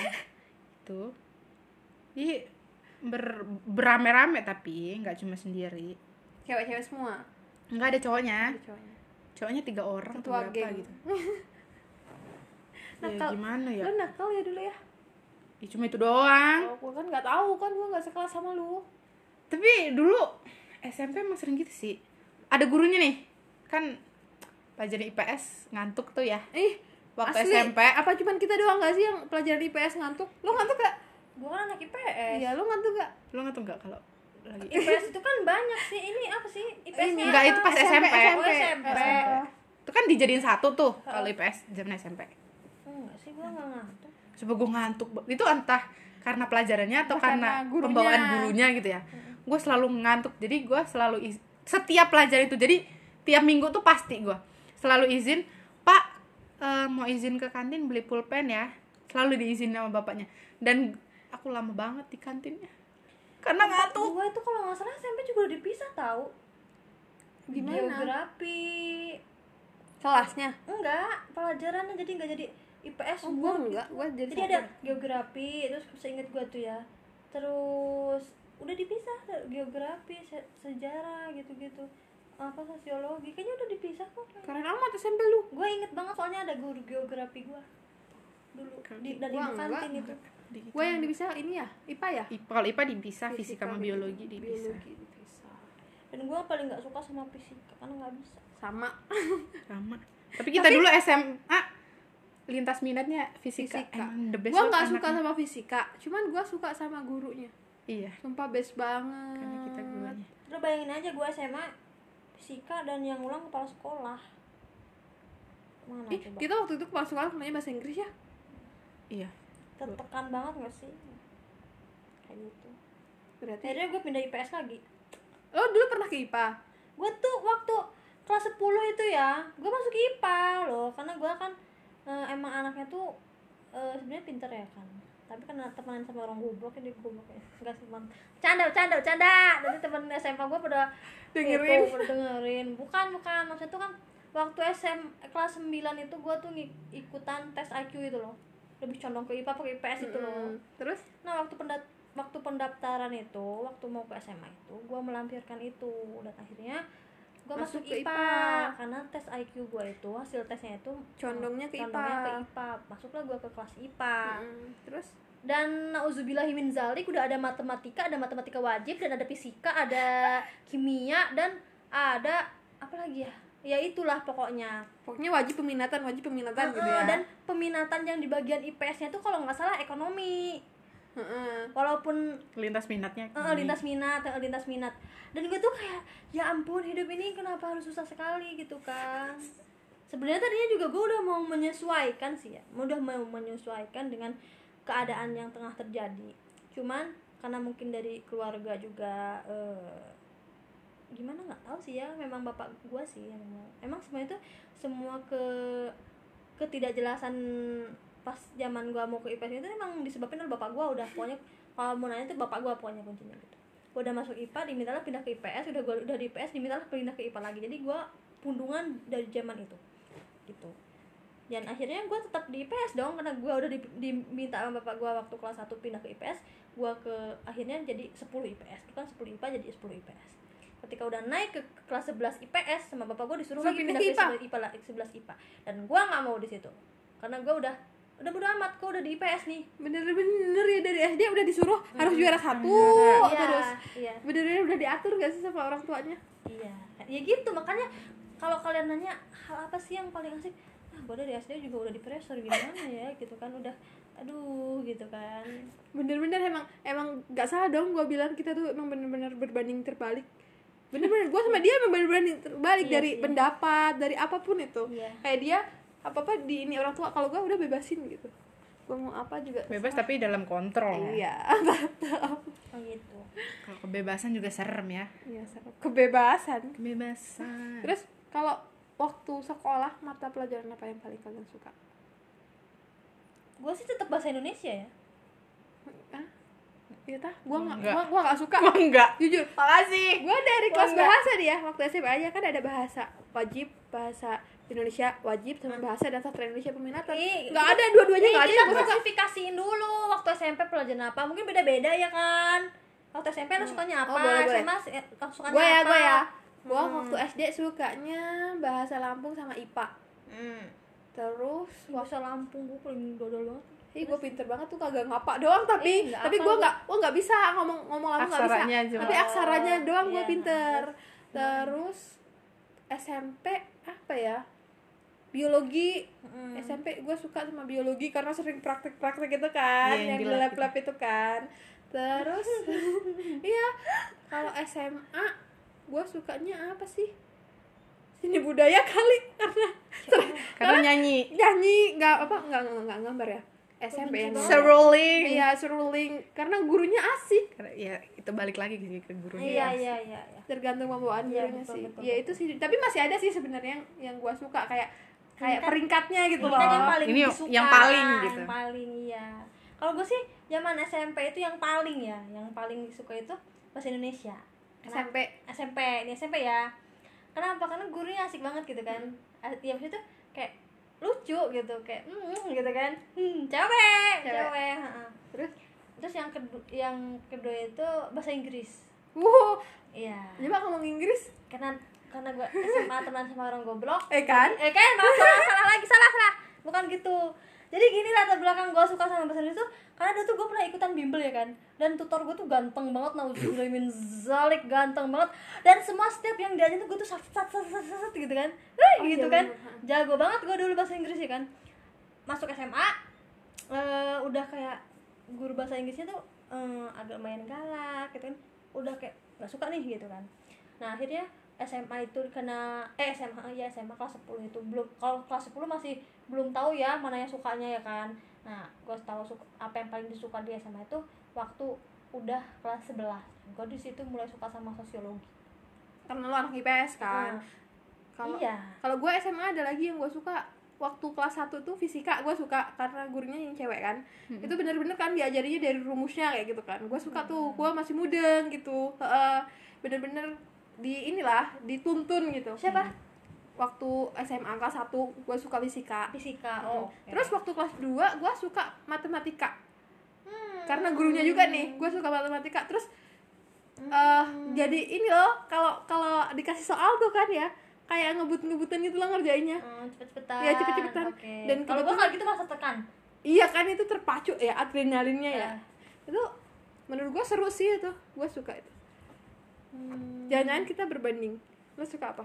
itu jadi ber berame-rame tapi nggak cuma sendiri. Cewek-cewek semua? Nggak ada cowoknya. Ada cowoknya. Cowoknya tiga orang atau Ketua berapa geng. gitu. Ya Nakal. gimana ya? Lu nakal ya dulu ya? Ya, cuma itu doang. Oh, gua kan nggak tahu kan gua nggak sekelas sama lu. Tapi dulu SMP emang sering gitu sih. Ada gurunya nih. Kan pelajaran IPS ngantuk tuh ya. Ih waktu asli, SMP apa cuman kita doang gak sih yang pelajaran IPS ngantuk? Lu ngantuk gak gue kan anak IPS iya lu ngantuk gak lo ngantuk nggak kalau lagi IPS itu kan banyak sih. Ini apa sih? IPS Ini. Enggak, itu pas SMP. Oh, SMP. itu kan dijadiin satu tuh kalau IPS zaman SMP enggak sih gue nggak ngantuk. Coba gue ngantuk. Itu entah karena pelajarannya atau karena, karena gurunya. pembawaan gurunya gitu ya. Gue selalu ngantuk. Jadi gue selalu iz- setiap pelajaran itu jadi tiap minggu tuh pasti gue selalu izin pak eh, mau izin ke kantin beli pulpen ya. Selalu diizin sama bapaknya. Dan aku lama banget di kantinnya. Karena ngantuk gue itu kalau nggak salah SMP juga udah dipisah tahu Gimana? geografi. Kelasnya? Enggak pelajarannya jadi nggak jadi IPS oh, gua enggak gua jadi, jadi ada geografi terus seinget gue tuh ya. Terus udah dipisah geografi se- sejarah gitu-gitu. Apa sosiologi kayaknya udah dipisah kok. Keren amat SMP lu. Gue inget banget soalnya ada guru geografi gue dulu di Gua di kantin enggak. Di- gua yang dipisah ini ya IPA ya? I- kalau IPA dipisah fisika sama biologi dipisah. biologi dipisah. Dan gue paling nggak suka sama fisika karena nggak bisa. Sama. Sama. Tapi kita dulu SMA lintas minatnya fisika, Fisika. the best gua banget nggak suka sama fisika cuman gua suka sama gurunya. Iya. Sumpah best banget. Karena kita gurunya. Lo bayangin aja gue SMA fisika dan yang ulang kepala sekolah. Mana Ih, coba? kita waktu itu kepala sekolah namanya bahasa Inggris ya? Iya tertekan banget gak sih? Kayak gitu. Berarti akhirnya gue pindah IPS lagi. Oh dulu pernah ke IPA gue tuh waktu kelas 10 itu ya gue masuk IPA loh. Karena gue kan eh, emang anaknya tuh eh, sebenarnya pinter ya kan. Tapi karena temenan sama orang goblok jadi goblok ya. Enggak teman. Canda canda canda. Nanti temen SMA gue pada Dengerin. itu, pada dengerin. Bukan bukan. Maksudnya tuh kan waktu SM kelas 9 itu gue tuh ngik- ikutan tes IQ itu loh lebih condong ke IPA ke IPS itu loh Mm, terus Nah waktu pendat waktu pendaftaran itu, waktu mau ke SMA itu, gue melampirkan itu dan akhirnya gue Masuk masuk, ke IPA, IPA. karena tes IQ gue itu hasil tesnya itu Condongnya ke condongnya IPA. ke IPA. Masuklah gue ke kelas IPA. Mm, terus Dan nauzubillahimin zalik udah ada matematika, ada matematika wajib dan ada fisika, ada kimia dan ada apa lagi ya? Ya itulah pokoknya. pokoknya wajib peminatan wajib peminatan gitu Heeh, ya Dan peminatan yang di bagian IPS-nya itu kalau nggak salah ekonomi. Heeh. Walaupun lintas minatnya gini. lintas minat, eh, lintas minat. Dan gue tuh kayak, ya ampun hidup ini kenapa harus susah sekali gitu kan? Sebenarnya tadinya juga gue udah mau menyesuaikan sih ya, udah mau menyesuaikan dengan keadaan yang tengah terjadi. Cuman karena mungkin dari keluarga juga eh, gimana nggak tahu sih ya, memang bapak gue sih yang. Emang sebenarnya tuh semua ke ketidakjelasan pas zaman gua mau ke IPS itu emang disebabkan oleh bapak gua udah pokoknya kalau mau nanya tuh bapak gua pokoknya kuncinya gitu gua udah masuk IPA dimintalah pindah ke IPS udah gua udah di IPS dimintalah pindah ke IPA lagi jadi gua pundungan dari zaman itu gitu dan akhirnya gue tetap di IPS dong karena gue udah di- diminta sama bapak gue waktu kelas 1 pindah ke IPS gue ke akhirnya jadi 10 IPS itu kan 10 IPA jadi 10 IPS ketika udah naik ke kelas 11 IPS sama bapak gue disuruh Suruh lagi pindah ke ke 11 IPA, lah- 11 IPA dan gue nggak mau di situ. Karena gue udah udah bodo amat gue udah di IPS nih. Bener-bener ya dari SD udah disuruh harus juara satu. Iya, terus iya. bener-bener udah diatur gak sih sama orang tuanya? Iya, ya gitu. Makanya kalau kalian nanya hal apa sih yang paling asik, ah gue dari SD juga udah di pressure gimana ya gitu kan. Udah, aduh gitu kan. bener-bener emang emang gak salah dong gue bilang kita tuh emang bener-bener berbanding terbalik bener-bener gue sama dia bener-bener terbalik Iya dari sih. pendapat dari apa pun itu Iya. kayak dia apa apa di ini orang tua kalau gue udah bebasin gitu gue mau apa juga bebas tapi dalam kontrol iya Oh gitu. kalau kebebasan juga serem ya iya seru. kebebasan kebebasan terus kalau waktu sekolah mata pelajaran apa yang paling kalian suka Gue sih tetap bahasa Indonesia ya. ah iya tah gue nggak Enggak. gue nggak suka Gua enggak jujur makasih gue dari Gua kelas enggak. bahasa dia waktu SMP aja kan ada bahasa wajib bahasa Indonesia wajib sama bahasa dan sastra Indonesia peminatan Ih, nggak ada dua-duanya Nih, nggak ada kita yang gue suka klasifikasiin dulu waktu SMP pelajaran apa. Mungkin beda-beda ya kan. Waktu SMP lo sukanya apa? Oh, boleh, boleh. SMA eh, lo sukanya gue ya apa? gue ya gue Hmm. waktu SD sukanya bahasa Lampung sama IPA Hmm. terus Bahasa Lampung gue paling dodol banget. Ih, gue pinter banget tuh kagak ngapa doang tapi nggak tapi gue gua. nggak gue nggak bisa ngomong ngomong langsung nggak bisa. Cuma. tapi aksaranya doang gue Iya. pinter. terus? SMP apa ya? Biologi. Hmm. SMP gue suka sama biologi karena sering praktek-praktek itu kan Iya, yang yang di di lab lab-lab itu kan. Terus iya kalau SMA gue sukanya apa sih? Seni budaya kali karena karena nyanyi. Nyanyi nggak apa nggak nggak gambar ya SMP yang seruling. Iya seruling. Karena gurunya asik. Karena- ya itu balik lagi sih ke gurunya Iya, iya, iya, iya. tergantung pembawaan Iya, gurunya betul, sih. betul, ya itu sih. Tapi masih ada sih sebenarnya yang yang gue suka. Kayak kayak peringkatnya gitu loh. yang paling Ini disuka, yang paling gitu. yang paling iya. Kalau gue sih zaman SMP itu yang paling ya. Yang paling disuka itu bahasa Indonesia. Kenapa? SMP SMP ini SMP ya. Kenapa? Karena gurunya asik banget gitu kan. Hmm. ya itu kayak lucu gitu kayak hmm gitu kan. Hmm cewek Cewek. cewek. Ha-ha. terus terus yang kedua yang kedua itu bahasa Inggris. Wow iya. Coba ngomong Inggris. Karena karena gue SMA teman sama orang goblok. Eh kan? Eh kan? Maaf salah salah lagi salah salah. Bukan gitu jadi gini latar belakang gue suka sama bahasa Inggris tuh karena dulu tuh gue pernah ikutan bimbel ya kan? Dan tutor gue tuh ganteng banget nauzubillah min zalik ganteng banget. Dan semua setiap yang diajarin tuh gue tuh sat sat sat sat, sat, gitu kan? Wih, Oh, gitu iya kan? bener. jago banget gue dulu bahasa Inggris ya kan? Masuk SMA eh, udah kayak guru bahasa Inggrisnya tuh eh, agak main galak gitu kan? Udah kayak gak suka nih gitu kan? Nah akhirnya SMA itu karena eh SMA ya SMA kelas 10 itu. Belum kalau kelas 10 masih belum tahu ya mana yang sukanya ya kan. Nah gue tahu suka, apa yang paling disuka di SMA itu waktu udah kelas 11 gue di situ mulai suka sama sosiologi. Karena lu anak IPS kan? Nah, kalau iya. kalau gue SMA ada lagi yang gue suka. Waktu kelas 1 tuh fisika gue suka karena gurunya yang cewek kan. Hmm. itu bener-bener kan diajarinya dari rumusnya kayak gitu kan. Gue suka tuh. Gue masih mudeng gitu. Heeh. bener-bener di inilah dituntun gitu. Siapa waktu SMA kelas 1 gue suka fisika fisika oh oke. terus waktu kelas 2 gue suka matematika Hmm. karena gurunya juga nih gue suka matematika terus eh jadi ini loh kalau kalau dikasih soal tuh kan ya kayak ngebut-ngebutan gitu loh ngerjainnya Hmm, cepet-cepetan Iya, cepet-cepetan. Oke. Dan kalau gue kalau gitu masa tekan iya kan itu terpacu ya adrenalinnya ya Eh. itu menurut gue seru sih itu gue suka itu Hmm. jangan-jangan kita berbanding lo suka apa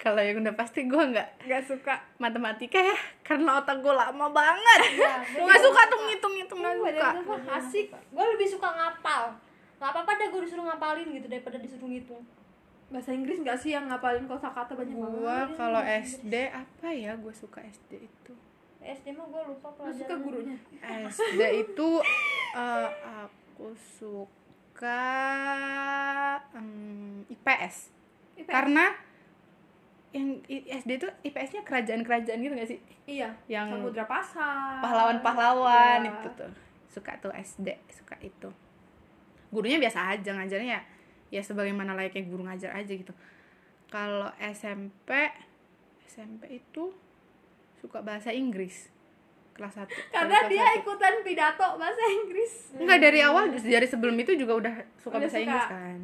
kalau yang udah pasti gue nggak nggak suka. matematika ya karena otak gue lama banget. Iya, gue nggak suka tuh ngitung-ngitung nggak Gue suka. asik. Gue lebih suka ngapal. Nggak apa-apa deh gue disuruh ngapalin gitu daripada disuruh ngitung. Bahasa Inggris nggak sih yang ngapalin kosakata banyak gue banget? Kalau SD apa ya gue suka SD itu? SD mah gue lupa lo suka pelajaran gurunya? SD itu eh, aku suka em, IPS IPS. karena yang SD itu IPS-nya kerajaan-kerajaan gitu gak sih iya yang Samudra Pasar pahlawan-pahlawan Iya. itu tuh suka tuh SD suka itu gurunya biasa aja ngajarnya ya ya sebagaimana layaknya guru ngajar aja gitu kalau SMP SMP itu suka bahasa Inggris kelas 1 karena dia ikutan pidato bahasa Inggris Enggak dari awal dari sebelum itu juga udah suka Udah bahasa suka. Inggris kan.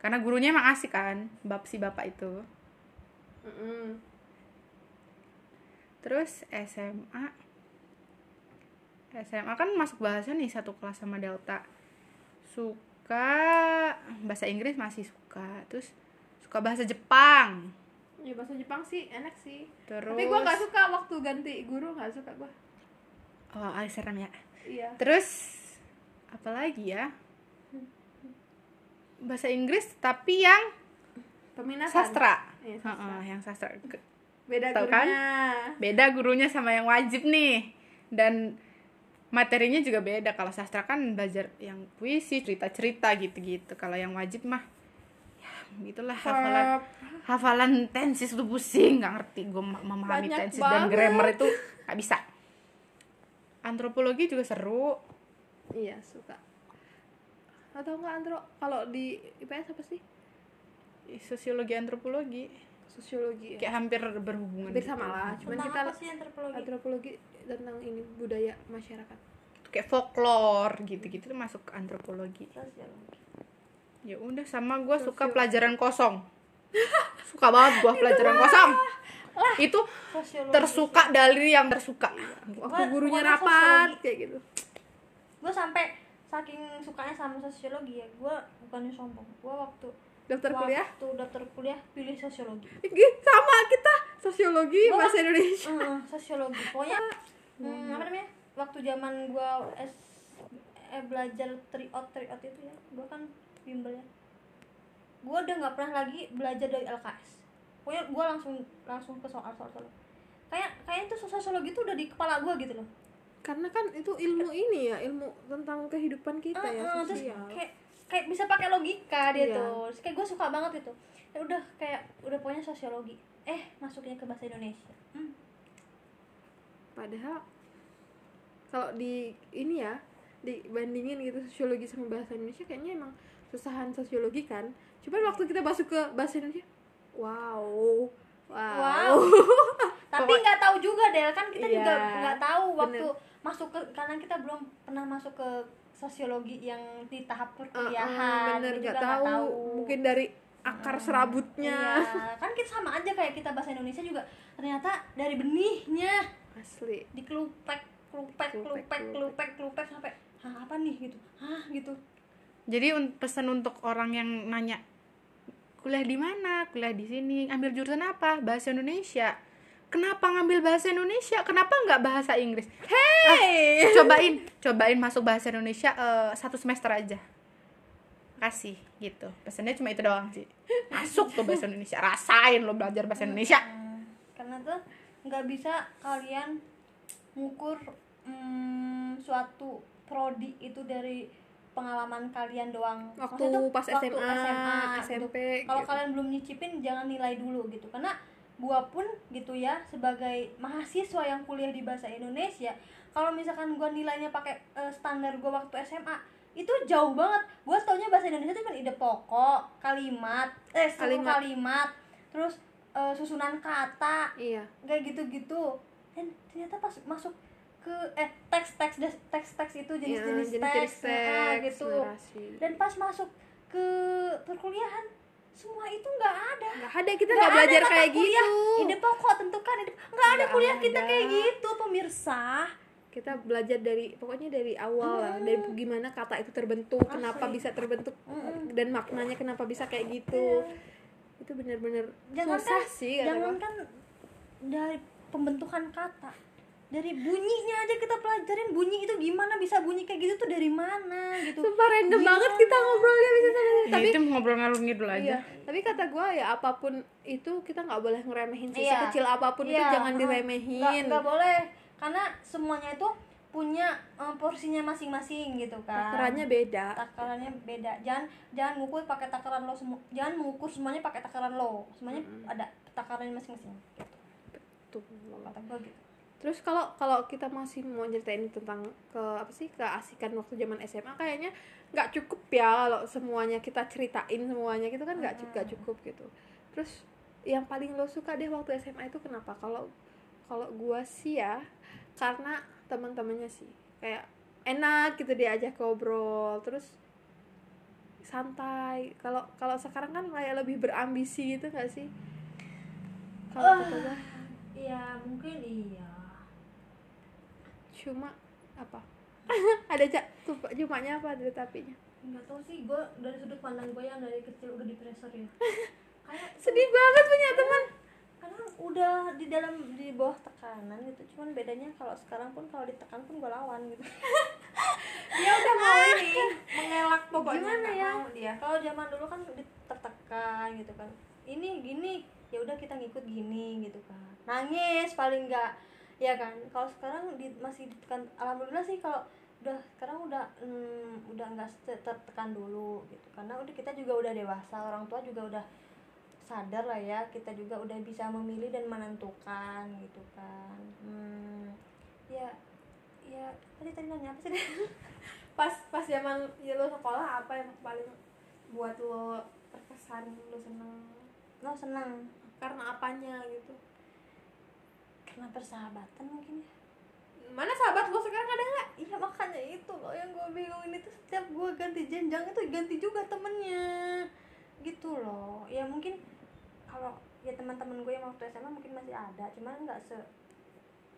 Karena gurunya emang asik kan, bab si bapak itu. Terus SMA SMA kan masuk bahasa nih satu kelas sama Delta. Suka bahasa Inggris masih suka. Terus suka bahasa Jepang. ya bahasa Jepang sih enak sih Terus tapi gua nggak suka waktu ganti guru nggak suka gua Oh, serem ya. iya Terus apa lagi ya? Bahasa Inggris tapi yang peminatan sastra. Sastra. Heeh, yang sastra. Beda Tahu kan? gurunya. Beda gurunya sama yang wajib nih. Dan materinya juga beda. Kalau sastra kan belajar yang puisi cerita-cerita gitu-gitu. Kalau yang wajib mah ya gitulah hafalan hafalan tensis lu pusing nggak ngerti gue memahami Banyak tensis dan banget. grammar itu nggak bisa. Antropologi juga seru. Iya suka. Atau enggak antro kalau di IPS apa sih sosiologi antropologi. Sosiologi ya. Kayak hampir berhubungan hampir gitu. sama lah cuman Tentang kita apa sih antropologi? Antropologi tentang ini budaya masyarakat. Kayak folklore gitu-gitu tuh masuk ke antropologi. Sosiologi. ya udah sama gue suka pelajaran kosong. Suka banget gue pelajaran kosong. Itu Sosiologi. tersuka dari yang tersuka. Waktu Gua- gurunya rapat sosiologi. kayak gitu. Gue sampai saking sukanya sama sosiologi ya. Gue bukannya sombong. Gue waktu daftar kuliah? waktu daftar kuliah pilih sosiologi. Ih, sama kita. Sosiologi Gua- bahasa Indonesia. Heeh, sosiologi. Pokoknya hmm, apa namanya? Waktu zaman gue s eh, belajar tryout tryout itu ya gue kan bimbel ya. Gue udah nggak pernah lagi belajar dari LKS pokoknya gue langsung langsung ke soal soal soal. Kayak kayak itu sosiologi itu udah di kepala gue gitu loh. Karena kan itu ilmu ini ya ilmu tentang kehidupan kita ya Heeh, terus sosial. kayak kayak bisa pakai logika dia Iya. tuh Terus kayak gue suka banget itu ya udah kayak udah pokoknya sosiologi eh masuknya ke bahasa Indonesia hmm. padahal kalau di ini ya dibandingin gitu sosiologi sama bahasa Indonesia kayaknya emang susahan sosiologi kan cuman waktu kita masuk ke bahasa Indonesia wow wow, Wow. tapi nggak tahu juga Del kan kita Iya, juga nggak tahu waktu bener. masuk ke karena kita belum pernah masuk ke sosiologi yang di tahap Uh, uh, perkuliahan bener nggak juga tahu. mungkin dari akar serabutnya. iya kan kita sama aja kayak kita bahasa Indonesia juga. Ternyata dari benihnya. Asli. Dikelupek kelupek Kelupek, kelupek. kelupek kelupek sampai hah apa nih? Gitu. Hah gitu. Jadi un- pesan untuk orang yang nanya kuliah di mana? Kuliah di sini. Ambil jurusan apa? Bahasa Indonesia kenapa ngambil bahasa Indonesia? Kenapa nggak bahasa Inggris? Hey! Cobain cobain masuk bahasa Indonesia eh, satu semester aja. Kasih gitu. Pesannya cuma itu doang sih. Masuk tuh bahasa Indonesia. Rasain lo belajar bahasa Indonesia. Hmm, karena tuh nggak bisa kalian ngukur hmm, suatu prodi itu dari pengalaman kalian doang. Waktu Maksudnya tuh pas waktu SMA, gitu. SMP kalau gitu. kalian belum nyicipin jangan nilai dulu gitu. Karena gua pun gitu ya sebagai mahasiswa yang kuliah di bahasa Indonesia kalau misalkan gua nilainya pakai eh, standar gua waktu SMA itu jauh banget gua taunya bahasa Indonesia itu cuma ide pokok kalimat eh Kalimat. kalimat, terus eh, susunan kata iya kayak gitu-gitu dan ternyata pas masuk ke eh teks teks teks teks itu Iya, jenis-jenis jenis-jenis teks, ah, teks, gitu narasi. dan pas masuk ke perkuliahan semua itu nggak ada nggak ada kita Nggak belajar kayak kuliah, gitu ide pokok tentukan ide nggak ada Nggak kuliah kita ada. kayak gitu pemirsa kita belajar dari pokoknya dari awal lah Mm-mm. dari gimana kata itu terbentuk Asli. kenapa bisa terbentuk Mm-mm. dan maknanya kenapa bisa kayak gitu itu benar-benar susah kan- sih jangan kan dari pembentukan kata dari bunyinya aja kita pelajarin bunyi itu gimana bisa bunyi kayak gitu tuh dari mana gitu. Sumpah random Gimana? banget kita ngobrolnya bisa sama Ya, tapi itu ngobrol ngalur ngidul aja. iya tapi kata gue ya apa pun itu kita nggak boleh ngeremehin sih Iya. sekecil apa pun itu Iya, jangan uh, diremehin. Nggak nggak boleh karena semuanya itu punya eh, porsinya masing-masing gitu kan. Takarannya beda. Takarannya beda. Jangan jangan ngukur pakai takaran lo semua jangan mengukur semuanya pakai takaran lo. Semuanya ada takarannya masing-masing. Gitu. Tuh kata gue gitu terus kalau kalau kita masih mau ceritain tentang ke apa sih keasikan waktu zaman SMA kayaknya nggak cukup ya kalau semuanya kita ceritain semuanya gitu kan nggak nggak cukup gitu. Terus yang paling lo suka deh waktu SMA itu kenapa? Kalau kalau gua sih ya karena teman-temannya sih. Kayak enak gitu diajak ngobrol terus santai. Kalau kalau sekarang kan kayak lebih berambisi gitu gak sih? Kalau gua. Iya mungkin iya cuma apa? Ada cak tuh cumanya apa ada tapinya? Nggak tahu sih gue dari sudut pandang gue yang dari kecil udah di pressure ya. Kayak sedih banget punya teman. karena udah di dalam di bawah tekanan gitu. Cuman bedanya kalau sekarang pun kalau ditekan pun gue lawan gitu. Dia udah mau ini mengelak pokoknya gimana nggak ya? mau dia. Kalau zaman dulu kan ditertekan gitu kan. Ini gini ya udah kita ngikut gini gitu kan. Nangis paling enggak ya kan? Kalau sekarang di, masih ditekan alhamdulillah sih kalau udah sekarang udah hmm, udah nggak tertekan dulu gitu. Karena udah kita juga udah dewasa orang tua juga udah sadar lah ya kita juga udah bisa memilih dan menentukan gitu kan. Hmm, ya ya tadi tadi nanya apa sih? Pas pas zaman ya lo sekolah apa yang paling buat lo terkesan lo seneng? Lo senang karena apanya gitu karena persahabatan mungkin ya. Mana sahabat lo sekarang ada nggak? Iya makanya itu loh yang gue bingungin itu setiap gue ganti jenjang itu ganti juga temennya. Gitu loh. Ya mungkin kalau ya teman-teman gue yang waktu SMA mungkin masih ada cuman nggak se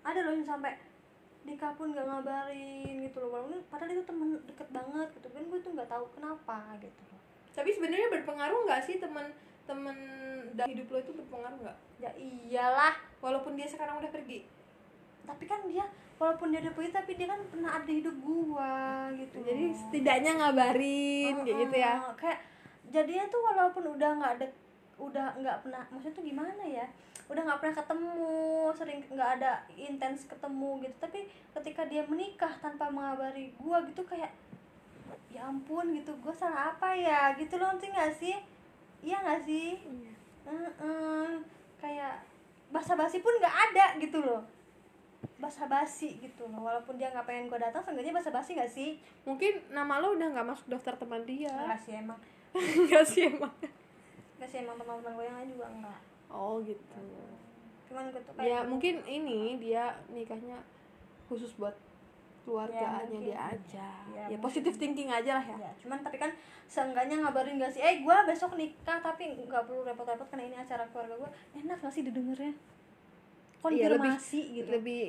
ada loh yang sampai nikah pun nggak ngabarin gitu loh. Walaupun padahal itu temen deket banget gitu kan gue tuh nggak tahu kenapa gitu loh. Tapi sebenarnya berpengaruh nggak sih teman teman dalam hidup lo itu berpengaruh nggak? Ya iyalah. Walaupun dia sekarang udah pergi. Tapi kan dia walaupun dia udah pergi tapi dia kan pernah ada hidup gua gitu. Jadi setidaknya ngabarin kayak gitu ya. Kayak jadinya tuh walaupun udah nggak ada udah nggak pernah maksudnya tuh gimana ya? Udah nggak pernah ketemu sering nggak ada intens ketemu gitu. Tapi ketika dia menikah tanpa mengabari gua gitu kayak ya ampun gitu gua salah apa ya? Gitu loh ngerti nggak sih iya nggak sih? Heeh, kayak basa-basi pun nggak ada gitu loh. Basa-basi gitu loh. Walaupun dia nggak pengen gua datang seenggaknya basa-basi nggak sih? Mungkin nama lo udah nggak masuk daftar teman dia. Nggak sih emang. Nggak sih emang. Nggak sih emang teman-teman gue yang lain juga enggak oh gitu. Cuman gue tuh kayak ya mungkin ini dia nikahnya khusus buat keluarganya mungkin. dia aja. Ya, ya, positive thinking aja lah ya. Ya cuman tapi kan seenggaknya ngabarin gak sih eh gue besok nikah tapi nggak perlu repot-repot karena ini acara keluarga gue enak gak sih didengarnya Iya, lebih- konfirmasi gitu. lebih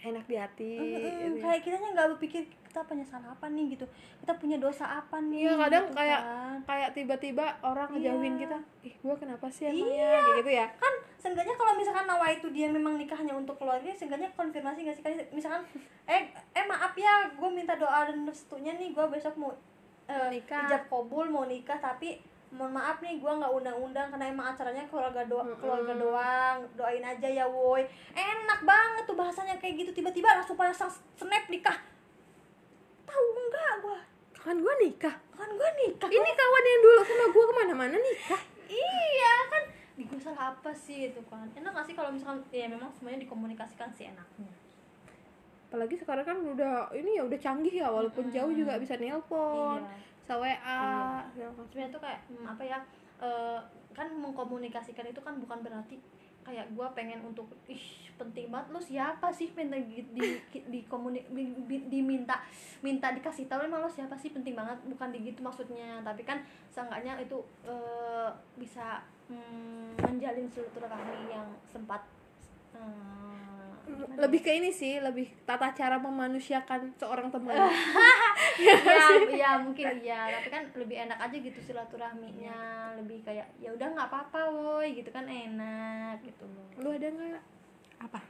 enak di hati gitu ya. kayak kitanya nggak berpikir kita punya salah apa nih gitu kita punya dosa apa nih Iya, kadang gitu kayak- kan. kayak tiba-tiba orang ngejauhin Iya. kita ih gua kenapa sih emangnya Iya. kayak gitu ya kan seenggaknya kalau misalkan Nawa itu dia memang nikahnya untuk keluarga seenggaknya konfirmasi gak sih kayak misalkan eh eh maaf ya gue minta doa dan restunya nih gue besok mau eh, Nikah. ijab kabul mau nikah tapi mohon maaf nih gue nggak undang-undang karena emang acaranya keluarga doa Mm-mm. keluarga doang. Doain aja ya woi. Enak banget tuh bahasanya kayak gitu. Tiba-tiba langsung pada sang snap nikah. Tahu nggak gue kan gua nikah. Kan gue nikah ini kawan yang dulu sama gua ke mana-mana nikah? Iya kan. Di gue salah apa sih itu kan enak gak sih kalau misalkan ya memang semuanya dikomunikasikan sih enaknya. Apalagi sekarang kan udah ini ya udah canggih ya walaupun Mm-mm. jauh juga bisa nelpon. Iya WA Iya. segala macam. sebenarnya tuh kayak hmm, apa ya eh, kan mengkomunikasikan itu kan bukan berarti kayak gua pengen untuk ih penting banget lo siapa sih minta di di, di, komuni- di- di- diminta minta dikasih tahu emang lo siapa sih penting banget bukan di gitu maksudnya tapi kan seenggaknya itu eh, bisa mm, menjalin silaturahmi yang sempat ya? Lebih ke ini sih lebih tata cara memanusiakan seorang teman. Ya, ya mungkin iya. Tapi kan lebih enak aja gitu silaturahminya. Lebih kayak ya udah nggak apa-apa woi gitu kan enak gitu. Loh lu ada nggak? Apa?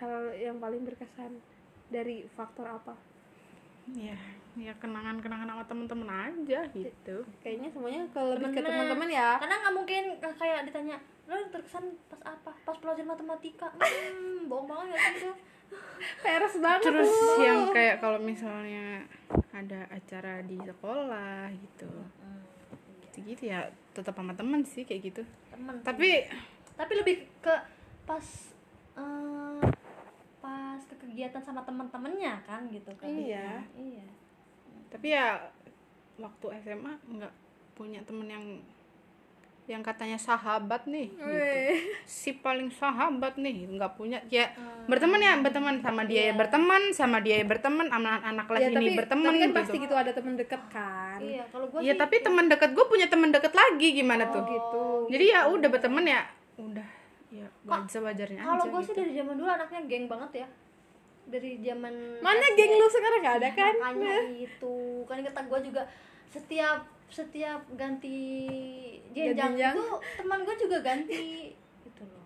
Hal yang paling berkesan dari faktor apa? Ya ya kenangan-kenangan sama temen-temen aja gitu. Kayaknya semuanya ke lebih ke Temen-temen. teman-teman ya. Karena nggak mungkin kayak ditanya lo terkesan pas apa? Pas pelajaran matematika? Hmm bohong banget gak sih itu peres banget terus yang kayak kalau misalnya ada acara di sekolah gitu. Gitu-gitu ya tetap sama temen sih kayak gitu. Temen sih. tapi tapi lebih ke pas eh, pas ke kegiatan sama teman-temannya kan gitu kan Iya. iya tapi ya waktu SMA nggak punya temen yang yang katanya sahabat nih gitu. Si paling sahabat nih nggak punya. Ya berteman ya berteman sama dia ya berteman sama dia ya berteman sama anak kelas ya ini tapi, berteman tapi kan gitu. pasti gitu ada temen deket kan? Iya kalau gue ya tapi teman dekat gue punya teman dekat lagi gimana tuh? Gitu. Jadi ya udah berteman ya udah. Ya wajar wajarnya kalau gue sih gitu. dari zaman dulu anaknya geng banget ya dari zaman mana SD. geng lu sekarang? Gak ada kan? Makanya itu. Kan kata gue juga setiap setiap ganti jenjang jenjang. itu teman gue juga ganti gitu loh.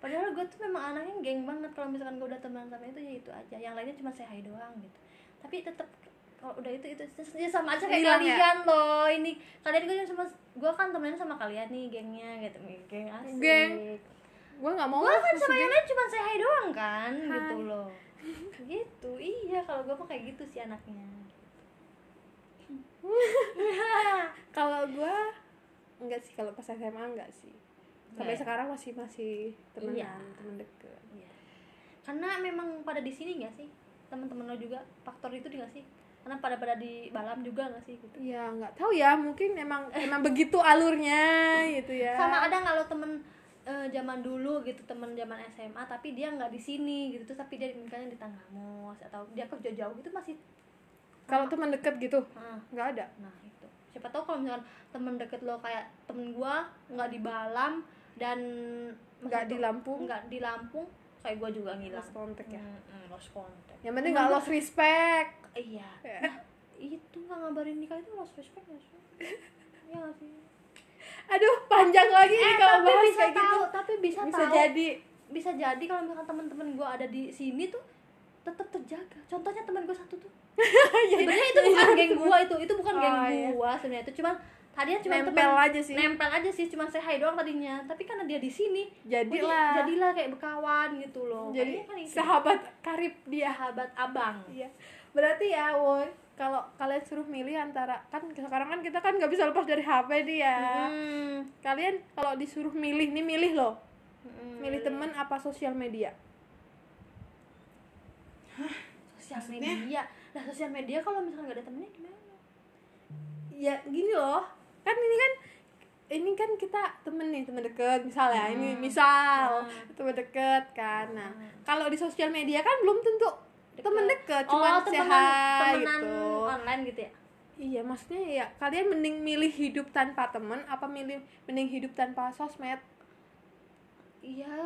Padahal gue tuh memang anaknya geng banget. Kalau misalkan gue udah teman sama itu ya itu aja. Yang lainnya cuma say hi doang gitu. Tapi tetap kalau udah itu itu ya sama aja kayak Hilang ya? kalian loh. Ini kalian gue sama gue kan temenan sama kalian nih gengnya gitu. Geng asik. Geng. gue nggak mau gue kan sama yang lain cuma say hi doang kan gitu loh gitu iya kalau gue mah kayak gitu sih anaknya. Kalau gue enggak sih kalau pas SMA enggak sih. Sampai Enggak ya? sekarang masih masih temenan Iya. temen deket. Iya. karena memang pada di sini nggak sih? Teman-teman lo juga faktor itu nggak sih? Karena pada pada di balam juga nggak sih gitu? Ya nggak tahu ya mungkin emang emang begitu alurnya gitu ya. Sama ada nggak lo temen eh, zaman dulu gitu temen zaman SMA tapi dia nggak di sini gitu. Terus tapi dia misalnya di Tanggamus atau dia kerja jauh gitu masih kalau teman deket gitu? Ah, nggak ada? Nah itu. Siapa tahu kalau misalkan temen deket lo kayak temen gua nggak di Balam dan nggak di Lampung? nggak di Lampung kayak gua juga ngilang. Lost contact ya? Mm, mm, lost contact. Yang penting nggak lost respect. Iya. Ya. Nah, itu nggak ngabarin nikah itu lost respect nggak sih? Nggak sih aduh panjang lagi nih eh, kalau bahas bisa kayak tahu gitu tapi bisa, bisa tahu. jadi. Bisa jadi kalau misalkan teman-teman gua ada di sini tuh tetap terjaga. Contohnya teman gua satu tuh. Sebenarnya itu bukan geng gua itu itu bukan geng Oh, iya. gua sebenarnya. Itu cuman tadinya cuma nempel teman aja sih. nempel aja sih cuma say hi doang tadinya. Tapi karena dia di sini jadilah. jadi- jadilah kayak berkawan gitu loh. Jadi kan sahabat karib dia. Sahabat abang. Iya. Berarti ya, woi, kalau kalian suruh milih antara kan sekarang kan kita kan nggak bisa lepas dari HP nih ya. Hmm. Kalian kalau disuruh milih nih milih loh. Hmm. Milih temen apa sosial media? sosial Maksudnya? media nah sosial media kalau misalkan nggak ada temennya gimana Ya gini loh. Kan ini kan ini kan kita temen nih temen deket misalnya ini misal Hmm. temen deket kan nah Hmm. kalau di sosial media kan belum tentu temen deket cuma oh sehat temenan gitu. online gitu ya? Iya maksudnya ya kalian mending milih hidup tanpa temen apa milih mending hidup tanpa sosmed? Iya.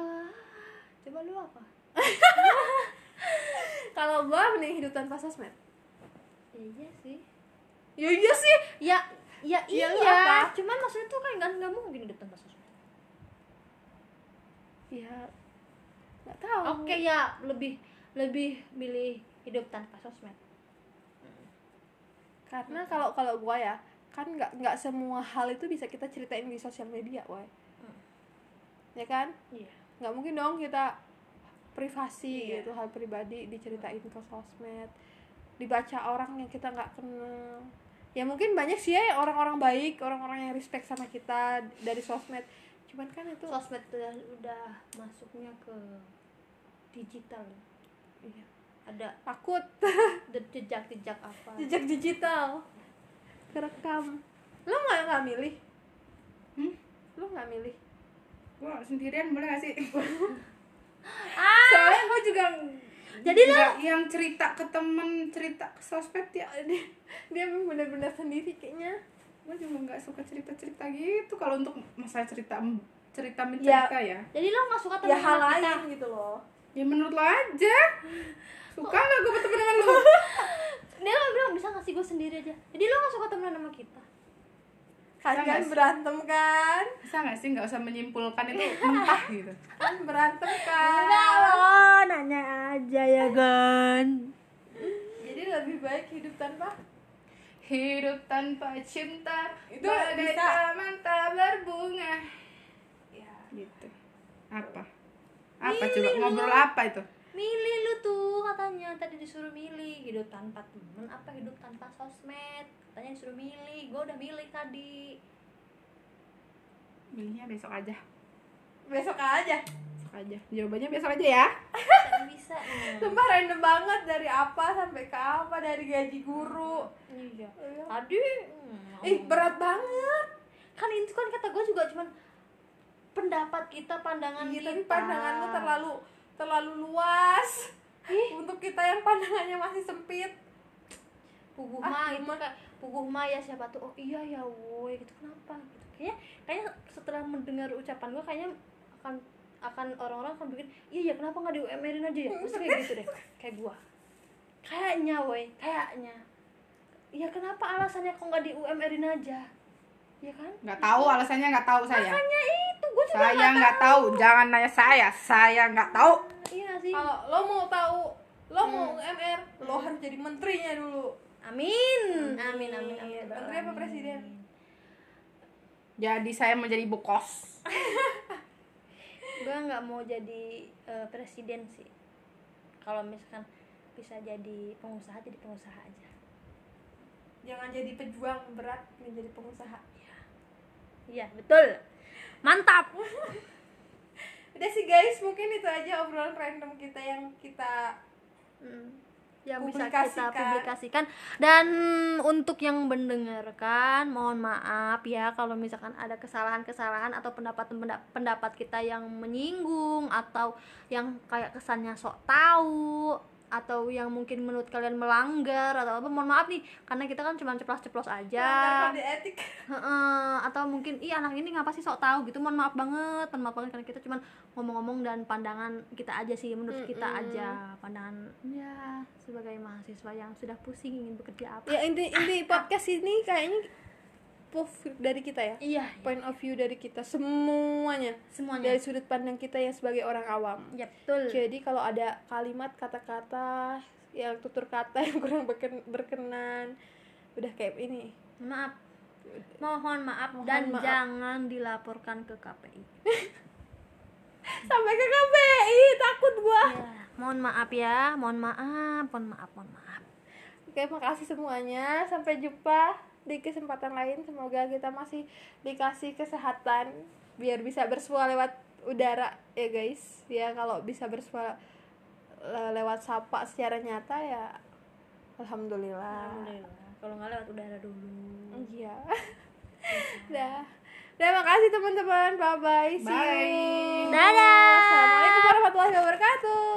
Coba lu apa? Kalau gua mending hidup tanpa sosmed. Iya sih. Ya iya sih. Ya ya Iya, iya, apa? cuman maksudnya tuh kan nggak nggak mungkin hidup tanpa sosmed. Ya nggak tahu. Oke ya lebih lebih milih hidup tanpa sosmed. Karena kalau kalau gua ya kan nggak nggak semua hal itu bisa kita ceritain di sosial media woy. Hmm. ya kan? Iya. Nggak mungkin dong kita privasi Iya. gitu hal pribadi diceritain ke sosmed dibaca orang yang kita nggak kenal. Ya mungkin banyak sih ya orang-orang baik orang-orang yang respect sama kita dari sosmed. Cuman kan itu sosmed udah, udah masuknya ke digital iya. ada takut. Jejak-jejak apa? Jejak digital. Kerekam. Lo nggak nggak milih? Hmm? lo nggak milih? Gua sendirian boleh gak sih? Ah! Soalnya gua juga Jadi lo- yang cerita ke temen cerita ke sosmed ya. Dia dia benar-benar sendiri kayaknya. Gue juga nggak suka cerita cerita gitu. Kalau untuk masalah cerita cerita mencerita ya. jadi lo nggak suka ya temen hal lain gitu loh ya menurut lo aja. Suka nggak gue berteman dengan lo dia lo bilang bisa nggak sih gue sendiri aja? Jadi lo nggak suka temenan sama kita? Kalian sih? berantem kan? Bisa nggak sih? Nggak usah menyimpulkan itu mentah gitu. Kan berantem kan? Lo nanya aja ya kan jadi lebih baik hidup tanpa? Hidup tanpa cinta. Itu bagai bisa. taman tak berbunga. Ya. Gitu. Apa apa Milih coba? ngobrol apa itu? Milih lu tuh katanya. Tadi disuruh milih hidup tanpa temen apa hidup tanpa sosmed? Katanya disuruh milih gue udah milih tadi. Milihnya besok aja. Besok aja? Besok aja. Jawabannya besok aja ya. Bisa nih sumpah random banget dari apa sampai ke apa dari gaji guru. Iya. Tadi hmm, ih berat banget. Kan itu kan kata gue juga cuman pendapat kita pandangan Iya, kita tapi pandangan lu terlalu terlalu luas. Untuk kita yang pandangannya masih sempit. Puguh Ah, mah itu kayak puguh mah ya siapa tuh? Oh iya ya woi gitu kenapa? Gitu. Kayaknya kayaknya setelah mendengar ucapan gue kayaknya akan akan orang-orang akan bikin iya ya kenapa nggak di UMR-in aja ya? Pasti kayak gitu deh kayak gua. Kayaknya woi kayaknya. Ya kenapa alasannya kok nggak di UMR-in aja ya kan? Nggak tahu alasannya nggak tahu saya. Makanya itu gue juga saya nggak tahu. jangan nanya saya saya nggak tahu. Iya sih? Kalau lo mau tahu lo mau Hmm. UMR lo harus jadi menterinya dulu. Amin. Amin. Amin amin menteri apa presiden? Jadi saya menjadi bokos gue nggak mau jadi eh, presiden sih. Kalau misalkan bisa jadi pengusaha jadi pengusaha aja. Jangan jadi pejuang berat menjadi pengusaha iya betul. Mantap. Udah sih guys mungkin itu aja obrolan random kita yang kita yang bisa kita Publikasikan. publikasikan. Dan untuk yang mendengarkan mohon maaf ya kalau misalkan ada kesalahan-kesalahan atau pendapat pendapat kita yang menyinggung atau yang kayak kesannya sok tahu atau yang mungkin menurut kalian melanggar atau apa mohon maaf nih karena kita kan cuma ceplos-ceplos aja. Etik. Atau mungkin ih anak ini ngapa sih sok tahu? Gitu mohon maaf banget mohon maaf banget karena kita cuma ngomong-ngomong dan pandangan kita aja sih menurut kita aja. Pandangan ya sebagai mahasiswa yang sudah pusing ingin bekerja apa. Ya inti inti podcast ini kayaknya proof dari kita ya? Iya point of view dari kita semuanya. Semuanya. Dari sudut pandang kita yang sebagai orang awam. Ya betul. Jadi kalau ada kalimat kata-kata yang tutur kata yang kurang berken- berkenan udah kayak ini. Maaf. Mohon maaf Mohon dan maaf. jangan dilaporkan ke KPI sampai ke KPI takut gua. Ya, mohon maaf ya mohon maaf mohon maaf mohon maaf. Oke makasih semuanya. Sampai jumpa di kesempatan lain semoga kita masih dikasih kesehatan biar bisa bersua lewat udara ya guys. Ya kalau bisa bersua le- lewat sapa secara nyata ya alhamdulillah. Alhamdulillah. Kalau nggak lewat udara dulu. Iya. Dah. Terima kasih teman-teman. Bye bye see you. Bye. Dadah. assalamualaikum warahmatullahi wabarakatuh